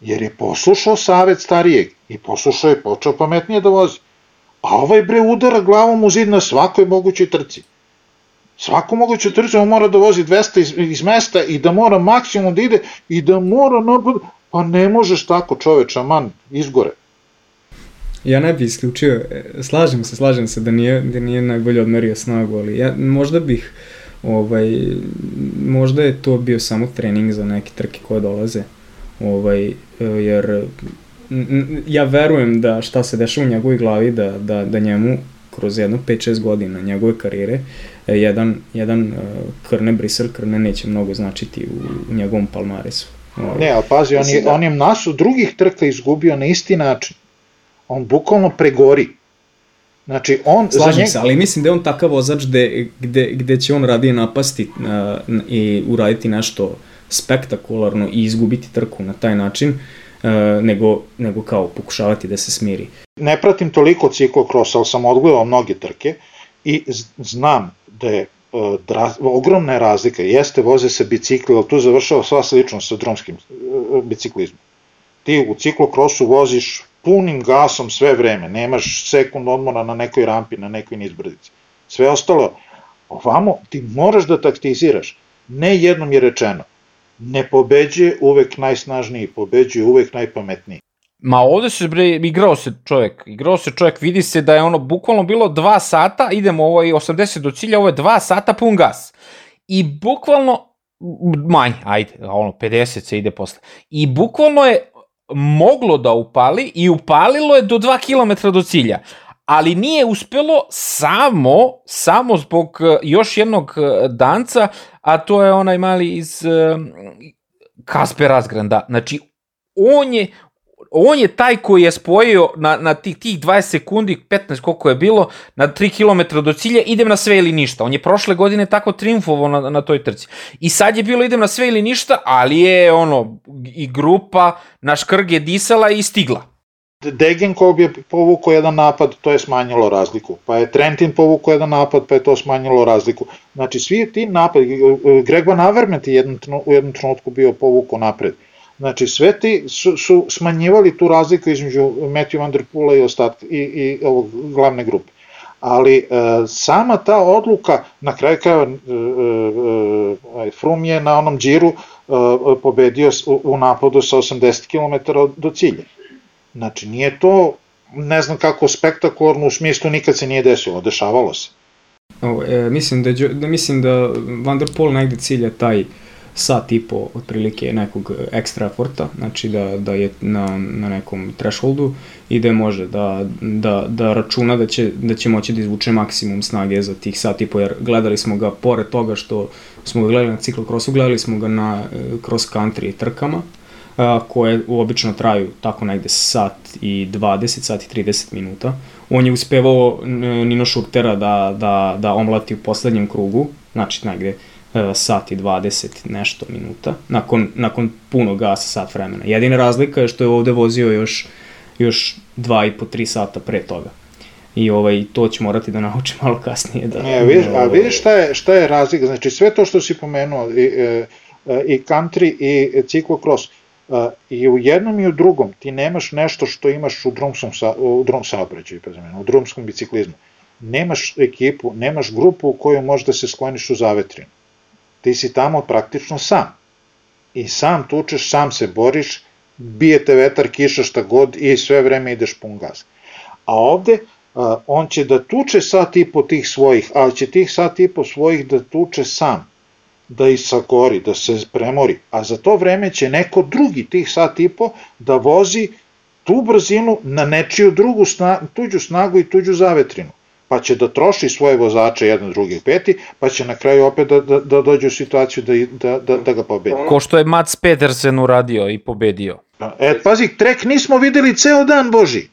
Jer je poslušao savet starijeg i poslušao je počeo pametnije da vozi. A ovaj bre udara glavom u zid na svakoj mogućoj trci. Svako moguće on mora da vozi 200 iz, iz mesta i da mora maksimum da ide i da mora napad, pa ne možeš tako čoveč, man, izgore. Ja ne bih isključio, e, slažem se, slažem se da nije, da nije najbolje odmerio snagu, ali ja možda bih, ovaj, možda je to bio samo trening za neke trke koje dolaze, ovaj, e, jer ja verujem da šta se dešava u njegovoj glavi, da, da, da njemu kroz jedno 5-6 godina njegove karijere, e, jedan, jedan uh, Krne Brisel Krne neće mnogo značiti u, u njegovom palmaresu. Ne, ali pazi, on je, da... on je masu drugih trka izgubio na isti način. On bukvalno pregori. Znači, on... Slažem za njeg... se, ali mislim da je on takav vozač gde, gde, gde će on radije napasti uh, i uraditi nešto spektakularno i izgubiti trku na taj način, uh, nego, nego kao pokušavati da se smiri ne pratim toliko ciklokros, ali sam odgledao mnoge trke i znam da je dra, ogromna je razlika, jeste voze se bicikli, ali tu završava sva slično sa drumskim uh, biciklizmom. Ti u ciklokrosu voziš punim gasom sve vreme, nemaš sekund odmora na nekoj rampi, na nekoj nizbrdici. Sve ostalo, ovamo ti moraš da taktiziraš. Ne jednom je rečeno, ne pobeđuje uvek najsnažniji, pobeđuje uvek najpametniji. Ma ovde se bre, igrao se čovjek, igrao se čovjek, vidi se da je ono bukvalno bilo dva sata, idemo ovo je 80 do cilja, ovo je dva sata pun gas. I bukvalno, manje, ajde, ono 50 se ide posle. I bukvalno je moglo da upali i upalilo je do 2 km do cilja. Ali nije uspelo samo, samo zbog e, još jednog e, danca, a to je onaj mali iz e, Kasper Asgranda. Znači, on je, on je taj koji je spojio na, na tih, tih 20 sekundi, 15 koliko je bilo, na 3 km do cilja, idem na sve ili ništa. On je prošle godine tako triumfovao na, na toj trci. I sad je bilo idem na sve ili ništa, ali je ono, i grupa na škrge disala i stigla. Degenkov je povukao jedan napad, to je smanjilo razliku. Pa je Trentin povukao jedan napad, pa je to smanjilo razliku. Znači, svi ti napad, Greg Van Avermaet je jedan, u jednom trenutku bio povukao napred. Znači, sve ti su, su smanjivali tu razliku između Matthew Van Der Poola i, ostatka, i, i ovog glavne grupe. Ali e, sama ta odluka, na kraju kao e, e, e, Frum je na onom džiru e, pobedio u, u napadu sa 80 km do cilja. Znači, nije to, ne znam kako, spektakularno u smislu nikad se nije desilo, dešavalo se. O, e, mislim, da, da, mislim da Van negde cilja taj sat i po otprilike nekog ekstra eforta, znači da, da je na, na nekom thresholdu i da može da, da, da računa da će, da će moći da izvuče maksimum snage za tih sat i po, jer gledali smo ga pored toga što smo ga gledali na ciklokrosu, gledali smo ga na e, cross country trkama, a, koje obično traju tako negde sat i 20, sat i 30 minuta. On je uspevao Nino Šurtera da, da, da omlati u poslednjem krugu, znači negde sat i 20 nešto minuta, nakon, nakon puno gasa sat vremena. Jedina razlika je što je ovde vozio još, još 2 i po 3 sata pre toga i ovaj to će morati da nauči malo kasnije da Ne, vidiš, a ovaj, vidiš šta je šta je razlika, znači sve to što si pomenuo i, e, i country i ciklokros i u jednom i u drugom ti nemaš nešto što imaš u drumskom, sa, u drum saobraćaju, u drumskom biciklizmu. Nemaš ekipu, nemaš grupu u kojoj možeš da se skloniš u zavetrinu. Ti si tamo praktično sam. I sam tučeš, sam se boriš, bijete vetar, kiša, šta god i sve vreme ideš pun gaz. A ovde on će da tuče sat i po tih svojih, ali će tih sat i po svojih da tuče sam da isagori, da se premori, a za to vreme će neko drugi tih sat i po da vozi tu brzinu na nečiju drugu sna, tuđu snagu i tuđu zavetrinu pa će da troši svoje vozače jedan, drugi, peti, pa će na kraju opet da, da, da dođe u situaciju da, da, da, da ga pobedi. Ko što je Mats Pedersen uradio i pobedio. E, pazi, trek nismo videli ceo dan, Boži.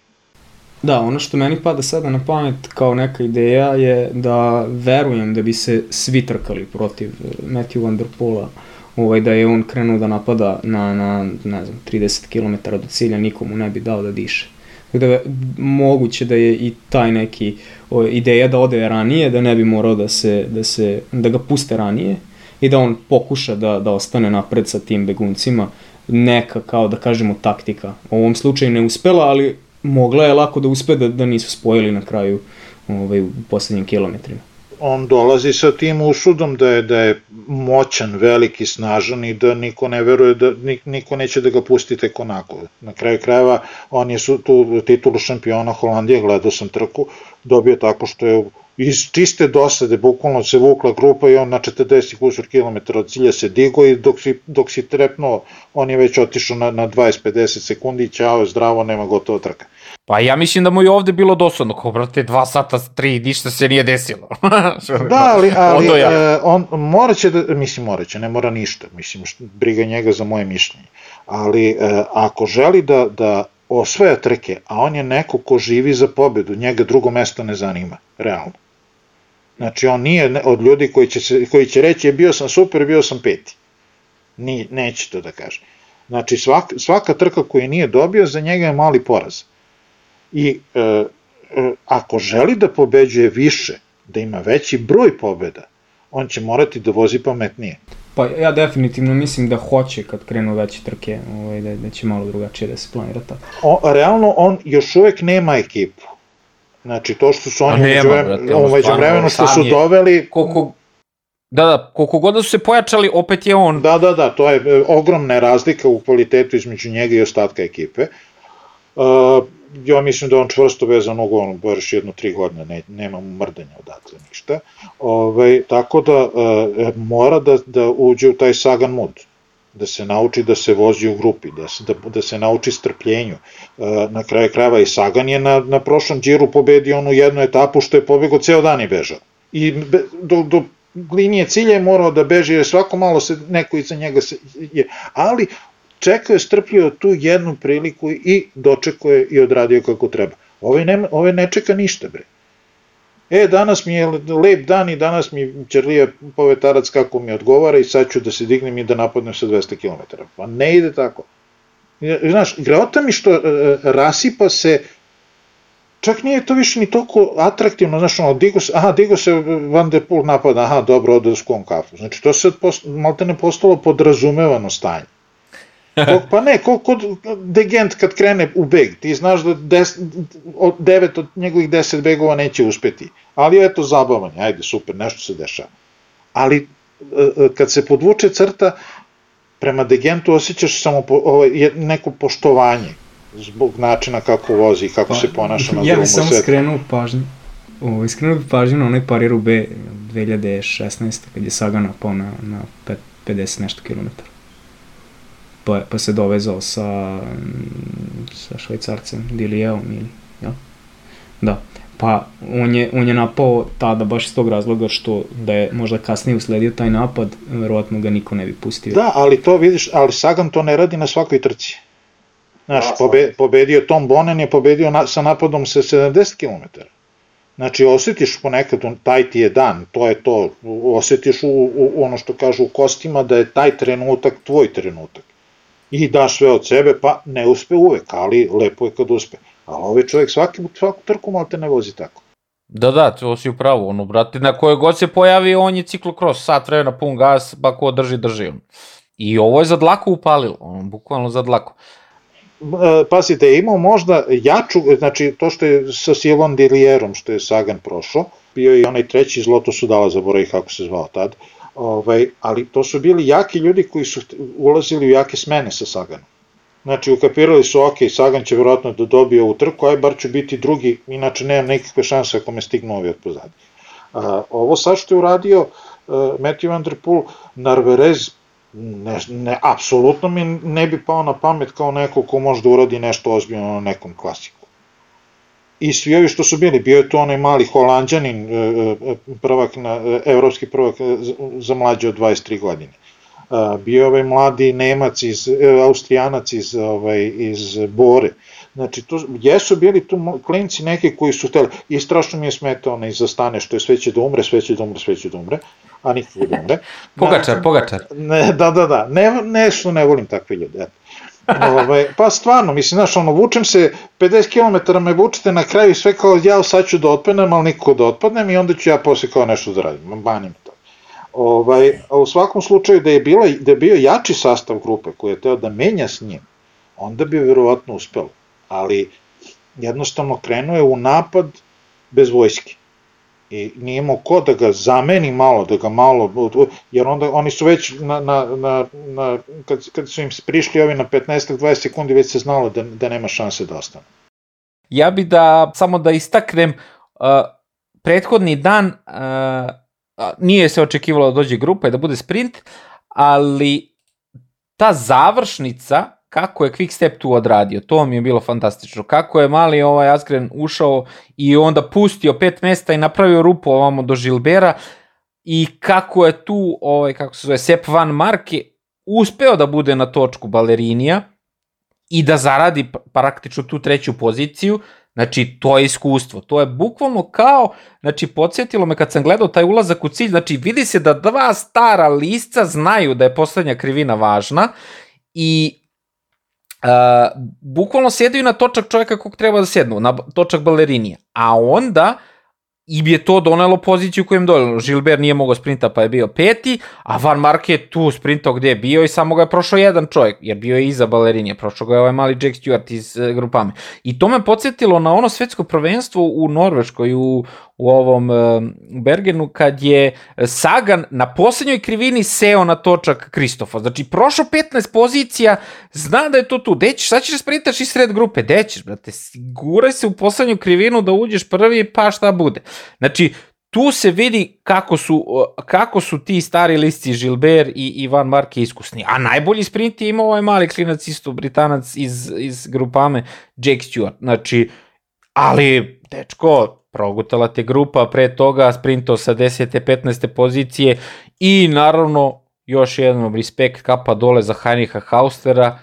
Da, ono što meni pada sada na pamet kao neka ideja je da verujem da bi se svi trkali protiv eh, Matthew Van Der Poola, ovaj, da je on krenuo da napada na, na ne znam, 30 km do cilja, nikomu ne bi dao da diše. Da moguće da je i taj neki o, ideja da ode ranije, da ne bi morao da se, da se, da ga puste ranije i da on pokuša da, da ostane napred sa tim beguncima, neka kao da kažemo taktika. U ovom slučaju ne uspela, ali mogla je lako da uspe da, da nisu spojili na kraju ovaj, u poslednjim kilometrima. On dolazi sa tim usudom da je, da je moćan, veliki, snažan i da niko ne veruje da niko neće da ga pusti tek onako. Na kraju krajeva on je su, tu titulu šampiona Holandije, gledao sam trku, dobio tako što je iz čiste dosade bukvalno se vukla grupa i on na 40 kusur kilometara od cilja se digo i dok si, dok si trepnuo on je već otišao na, na 20-50 sekundi i ćao, zdravo, nema gotovo trka. Pa ja mislim da mu je ovde bilo dosadno, kao brate, dva sata, tri, ništa se nije desilo. da, ali, ali e, on moraće da, mislim moraće, ne mora ništa, mislim, briga njega za moje mišljenje. Ali e, ako želi da, da osvaja trke, a on je neko ko živi za pobedu, njega drugo mesto ne zanima, realno. Znači, on nije od ljudi koji će, se, koji će reći, je bio sam super, bio sam peti. Ni, neće to da kaže. Znači, svaka, svaka trka koju nije dobio, za njega je mali poraz. I e, e, ako želi da pobeđuje više, da ima veći broj pobeda, on će morati da vozi pametnije. Pa ja definitivno mislim da hoće kad krenu veće trke, ovaj, da, da će malo drugačije da se planira tako. O, realno on još uvek nema ekipu. Znači to što su oni umeđu vremenu što su doveli... Koliko, Da, da, koliko god da su se pojačali, opet je on... Da, da, da, to je e, ogromna razlika u kvalitetu između njega i ostatka ekipe. Uh, ja mislim da on čvrsto vezan ugovorom, baš jedno tri godine, ne, nema mrdanja odatle ništa. Ove, ovaj, tako da uh, mora da, da uđe u taj sagan mood da se nauči da se vozi u grupi, da se, da, da se nauči strpljenju. E, na kraju krajeva i Sagan je na, na prošlom džiru pobedio onu jednu etapu što je pobegao ceo dan i bežao. I be, do, do linije cilja je morao da beže jer svako malo se neko iza njega se, je, ali čekao je strpljivo tu jednu priliku i dočekao je i odradio kako treba. Ove ne, ove ne čeka ništa bre e, danas mi je lep dan i danas mi Čerlija povetarac kako mi odgovara i sad ću da se dignem i da napadnem sa 200 km. Pa ne ide tako. Znaš, greota mi što e, rasipa se čak nije to više ni toliko atraktivno, znaš, ono, digo se, aha, digo se Van de Poel napada, aha, dobro, da skom kafu. Znači, to se malte ne postalo podrazumevano stanje. Kog, pa ne, kod, kod Degent kad krene u beg, ti znaš da des, od devet od njegovih deset begova neće uspeti. Ali eto zabavanje, ajde, super, nešto se dešava. Ali e, e, kad se podvuče crta, prema Degentu osjećaš samo po, ovaj, neko poštovanje zbog načina kako vozi i kako pa, se ponaša na Ja bih samo skrenuo pažnju, ovo, skrenuo bih pažnju na onaj Paris B 2016. kad je Sagan napao na, na pet, 50 nešto kilometara. Pa, pa se dovezao sa, sa švajcarcem Dilijevom ili, ja? Da. Pa on je, on je napao tada baš iz tog razloga što da je možda kasnije usledio taj napad, verovatno ga niko ne bi pustio. Da, ali to vidiš, ali Sagan to ne radi na svakoj trci. Znaš, da, pobe, pobedio Tom Bonen je pobedio na, sa napadom sa 70 km. Znači, osjetiš ponekad, taj ti je dan, to je to, osjetiš u, u ono što kažu u kostima da je taj trenutak tvoj trenutak. I daš sve od sebe, pa ne uspe uvek, ali lepo je kad uspe. A ovaj čovjek svaki, svaku trku malo te ne vozi tako. Da, da, to si upravo, ono, brate, na koje god se pojavi, on je ciklokros, sat vremena, pun gas, pa ko drži, drži on. I ovo je za dlaku upalilo, ono, bukvalno za dlaku. E, pazite, imao možda jaču, znači to što je sa Silon Dilierom, što je Sagan prošao, bio je i onaj treći iz Lotosu dala, zaboravi kako se zvao tad, ovaj, ali to su bili jaki ljudi koji su ulazili u jake smene sa Saganom. Znači, ukapirali su, ok, Sagan će vjerojatno da dobije ovu trku, aj bar ću biti drugi, inače nemam nikakve šanse ako me stignu ovi od pozadnje. A, ovo sad što je uradio uh, Matthew Van Der Narverez, ne, ne, apsolutno mi ne bi pao na pamet kao neko ko može da uradi nešto ozbiljno na nekom klasiku. I svi ovi što su bili, bio je to onaj mali holandjanin, e, e, prvak na, evropski prvak za mlađe od 23 godine bio je ovaj mladi Nemac iz, e, Austrijanac iz, ovaj, iz Bore. Znači, to, jesu bili tu klinci neki koji su hteli, i strašno mi je smetao onaj zastane što je sve će da umre, sve će da umre, sve će da umre, a nikako da umre. pogačar, pogačar. Ne, da, da, da, ne, ne ne volim takve ljude, eto. Ove, ovaj, pa stvarno, mislim, znaš, ono, vučem se, 50 km me vučete na kraju sve kao, ja sad ću da otpadnem, ali nikako da otpadnem i onda ću ja posle kao nešto da radim, banim to. Ovaj, a u svakom slučaju da je, bila, da je bio jači sastav grupe koji je teo da menja s njim, onda bi verovatno uspelo. Ali jednostavno krenuo je u napad bez vojske. I nije imao ko da ga zameni malo, da ga malo, jer onda oni su već na, na, na, na kad, kad su im prišli ovi na 15-20 sekundi, već se znalo da, da nema šanse da ostane. Ja bi da, samo da istaknem, uh, prethodni dan uh, nije se očekivalo da dođe grupa i da bude sprint, ali ta završnica, kako je Quickstep tu odradio, to mi je bilo fantastično. Kako je mali ovaj Asgren ušao i onda pustio pet mesta i napravio rupu ovamo do Žilbera i kako je tu, ovaj, kako se zove, Sepp Van Marke uspeo da bude na točku balerinija i da zaradi praktično tu treću poziciju, Znači, to je iskustvo. To je bukvalno kao, znači, podsjetilo me kad sam gledao taj ulazak u cilj, znači, vidi se da dva stara lisca znaju da je poslednja krivina važna i bukvalno sjedaju na točak čovjeka kog treba da sednu, na točak balerinija. A onda, i bi je to donelo poziciju kojem donelo. Žilber nije mogao sprinta pa je bio peti, a Van Mark je tu sprintao gde je bio i samo ga je prošao jedan čovjek, jer bio je iza balerinije, prošao ga je ovaj mali Jack Stewart iz uh, grupame. I to me podsjetilo na ono svetsko prvenstvo u Norveškoj, u, u ovom uh, Bergenu, kad je Sagan na poslednjoj krivini seo na točak Kristofa. Znači, prošao 15 pozicija, zna da je to tu. Dećeš, sad ćeš da sprintaš i sred grupe. Dećeš, brate, guraj se u poslednju krivinu da uđeš prvi, pa šta bude. Znači, tu se vidi kako su, kako su ti stari listi Gilbert i Ivan Marke iskusni. A najbolji sprint je imao ovaj mali klinac isto, britanac iz, iz grupame, Jake Stewart. Znači, ali, dečko, progutala te grupa, pre toga sprinto sa 10. 15. pozicije i naravno još jednom respekt kapa dole za Heinricha Haustera,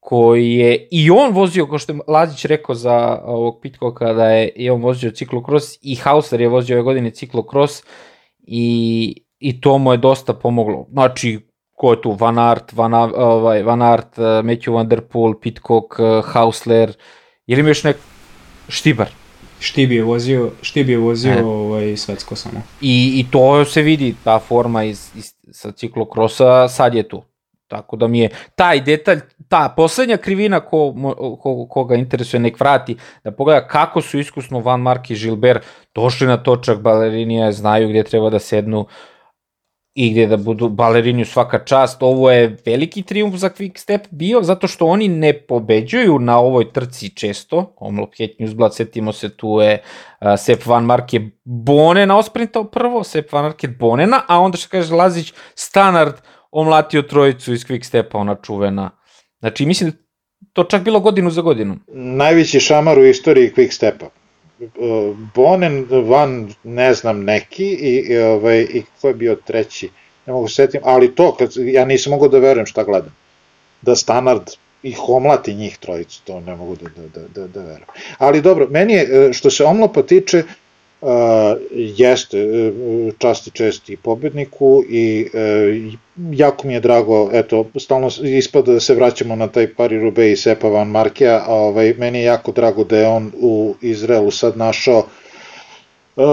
koji je i on vozio, kao što je Lazić rekao za ovog Pitkoka, da je i on vozio ciklokros i Hauser je vozio ove godine ciklokros i, i to mu je dosta pomoglo. Znači, ko je tu? Van Aert, Van, ovaj, Van Aert, Matthew Van Der Poel, Pitcock, Hausler, ili ima još nek... Štibar. Štib je vozio, Štib je vozio e. ovaj, svetsko samo. I, I to se vidi, ta forma iz, iz, sa ciklokrosa sad je tu. Tako da mi je taj detalj, ta poslednja krivina ko, ko, koga interesuje nek vrati, da pogleda kako su iskusno Van Mark i Gilbert došli na točak balerinija, znaju gde treba da sednu i gde da budu balerini svaka čast. Ovo je veliki triumf za Quick Step bio, zato što oni ne pobeđuju na ovoj trci često. Omlop Het Newsblad, setimo se, tu je uh, Sepp Van Marke Bonena osprintao prvo, Sepp Van Marke Bonena, a onda što kaže Lazić, Standard omlatio trojicu iz Quick Stepa, ona čuvena. Znači, mislim to čak bilo godinu za godinu. Najveći šamar u istoriji Quick Stepa. Bonen, Van, ne znam, neki i, i, ovaj, i ko je bio treći, ne mogu se setim, ali to, kad, ja nisam mogao da verujem šta gledam. Da Standard ih omlati njih trojicu, to ne mogu da, da, da, da, da verujem. Ali dobro, meni je, što se omlopa tiče, jeste uh, čast i pobedniku i uh, jako mi je drago, eto, stalno ispada da se vraćamo na taj pari Rube i Sepa Van Markea, a ovaj, meni je jako drago da je on u Izraelu sad našao uh,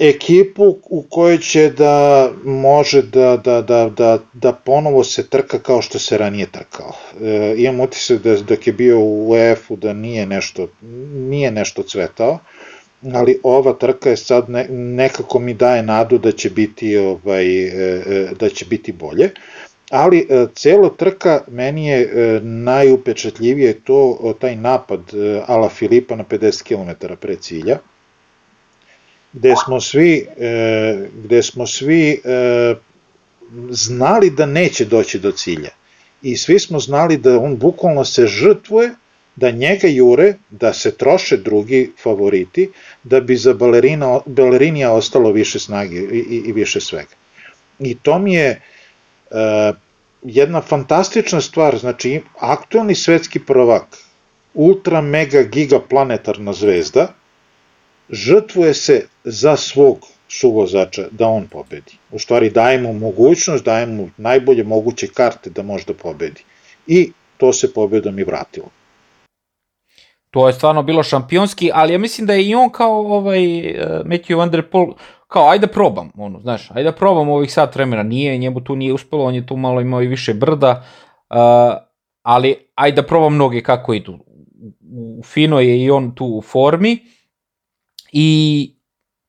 ekipu u kojoj će da može da, da, da, da, da ponovo se trka kao što se ranije trkao. Uh, imam utisak da dok je bio u UEF-u da nije nešto, nije nešto cvetao, ali ova trka je sad ne, nekako mi daje nadu da će biti ovaj e, e, da će biti bolje. Ali e, cela trka meni je najupečatljivije to taj napad Ala Filipa na 50 km pre cilja gde smo svi gde smo svi znali da neće doći do cilja. I svi smo znali da on bukvalno se žrtvuje da njega jure, da se troše drugi favoriti, da bi za balerina, balerinija ostalo više snage i, i, i više svega. I to mi je uh, jedna fantastična stvar, znači aktualni svetski prvak, ultra mega giga planetarna zvezda, žrtvuje se za svog suvozača da on pobedi. U stvari daje mu mogućnost, daje mu najbolje moguće karte da može da pobedi. I to se pobedom i vratilo to je stvarno bilo šampionski, ali ja mislim da je i on kao ovaj uh, Matthew Van Der Poel, kao ajde da probam, ono, znaš, ajde da probam ovih sat vremena, nije, njemu tu nije uspelo, on je tu malo imao i više brda, uh, ali ajde da probam mnoge kako idu. U Fino je i on tu u formi i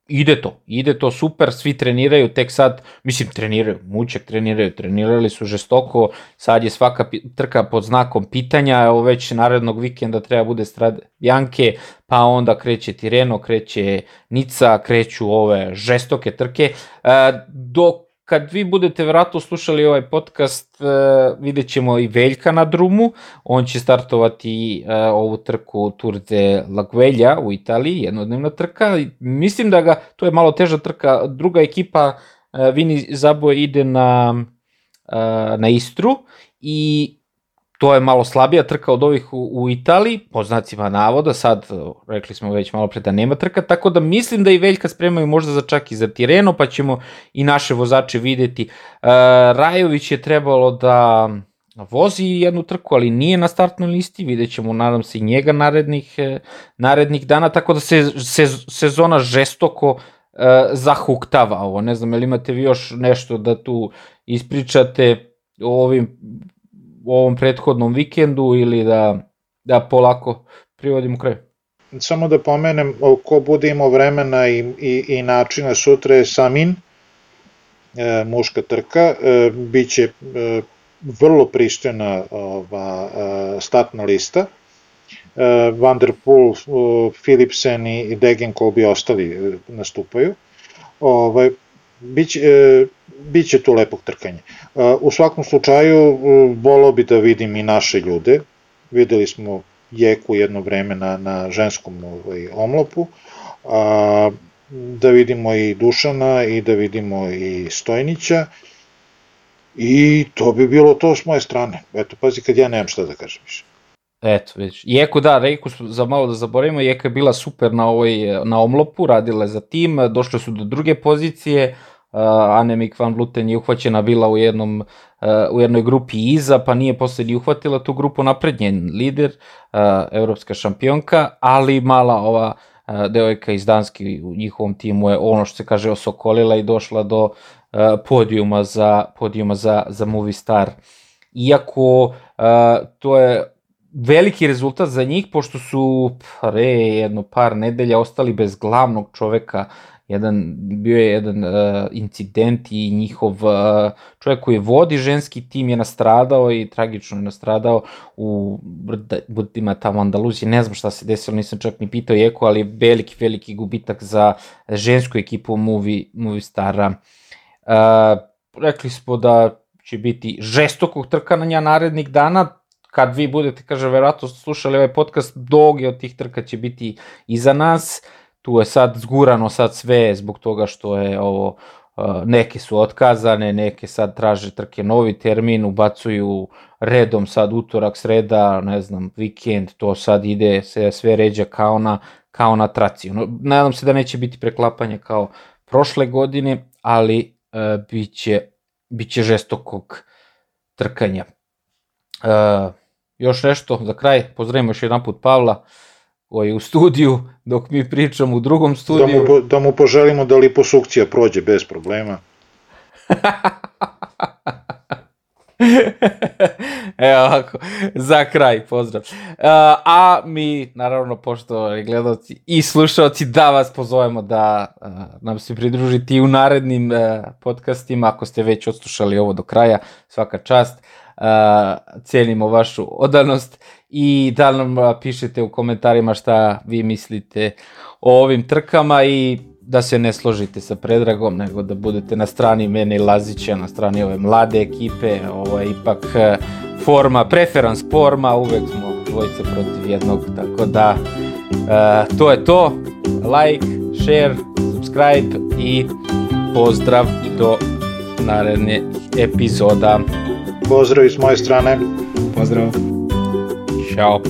ide to, ide to super, svi treniraju, tek sad, mislim treniraju, muček treniraju, trenirali su žestoko, sad je svaka trka pod znakom pitanja, evo već narednog vikenda treba bude strad Janke, pa onda kreće Tireno, kreće Nica, kreću ove žestoke trke, e, dok kad vi budete vratno slušali ovaj podcast, uh, vidjet ćemo i Veljka na drumu, on će startovati uh, ovu trku Tour de Laguelja u Italiji, jednodnevna trka, mislim da ga, to je malo teža trka, druga ekipa uh, Vini Zaboje ide na, na Istru i to je malo slabija trka od ovih u, u Italiji, po znacima navoda, sad rekli smo već malo pre da nema trka, tako da mislim da i Veljka spremaju možda za čak i za Tireno, pa ćemo i naše vozače videti. Uh, Rajović je trebalo da vozi jednu trku, ali nije na startnoj listi, vidjet ćemo, nadam se, i njega narednih, e, narednih dana, tako da se, se sezona žestoko uh, zahuktava ovo. Ne znam, ili imate vi još nešto da tu ispričate o ovim u ovom prethodnom vikendu ili da, da polako privodimo kraj? Samo da pomenem, ko bude imao vremena i, i, i načina, sutra je Samin, e, muška trka, e, bit će e, vrlo pristojna ova, e, statna lista, e, Van der Poel, Philipsen i Degenkolb i ostali e, nastupaju. Ovaj, biće, e, biće tu lepog trkanja. E, u svakom slučaju, e, volao bi da vidim i naše ljude. Videli smo Jeku jedno vreme na, na ženskom ovaj, omlopu, a, da vidimo i Dušana i da vidimo i Stojnića i to bi bilo to s moje strane. Eto, pazi kad ja nemam šta da kažem više. Eto, već. Jeku, da, Reku za malo da zaboravimo, Jeka je bila super na, ovoj, na omlopu, radila je za tim, došle su do druge pozicije, uh, Anemik van Vluten je uhvaćena bila u jednom uh, u jednoj grupi iza, pa nije posle ni uhvatila tu grupu napred, njen lider, uh, evropska šampionka, ali mala ova uh, devojka iz Danske u njihovom timu je ono što se kaže osokolila i došla do uh, podijuma za podijuma za za Movistar. Iako uh, to je veliki rezultat za njih, pošto su pre jedno par nedelja ostali bez glavnog čoveka jedan, bio je jedan uh, incident i njihov uh, čovjek koji vodi ženski tim je nastradao i tragično je nastradao u brdima tamo Andaluzije, ne znam šta se desilo, nisam čak ni pitao Jeko, ali veliki, veliki gubitak za žensku ekipu Movie, Movie Stara. Uh, rekli smo da će biti žestokog trkanja narednih dana, kad vi budete, kaže, verovatno slušali ovaj podcast, doge od tih trka će biti iza nas, tu je sad zgurano sad sve zbog toga što je ovo neke su otkazane, neke sad traže trke novi termin, ubacuju redom sad utorak, sreda, ne znam, vikend, to sad ide se sve ređa kao na, kao na traci. No, nadam se da neće biti preklapanje kao prošle godine, ali e, biće, biće žestokog trkanja. E, još nešto za kraj, pozdravimo još jedan put Pavla je u studiju, dok mi pričamo u drugom studiju. Da mu, da mu poželimo da liposukcija prođe bez problema. Evo ovako, za kraj, pozdrav. A, a mi, naravno, pošto gledalci i slušalci, da vas pozovemo da a, nam se pridružite i u narednim a, podcastima, ako ste već odslušali ovo do kraja, svaka čast. Cijenimo vašu odanost i da nam pišete u komentarima šta vi mislite o ovim trkama i da se ne složite sa Predragom, nego da budete na strani mene i Lazića, na strani ove mlade ekipe, ovo je ipak e, forma, preferans forma, uvek smo dvojice protiv jednog, tako da uh, to je to, like, share, subscribe i pozdrav do naredne epizoda. Pozdrav iz moje strane. Pozdrav. Ciao.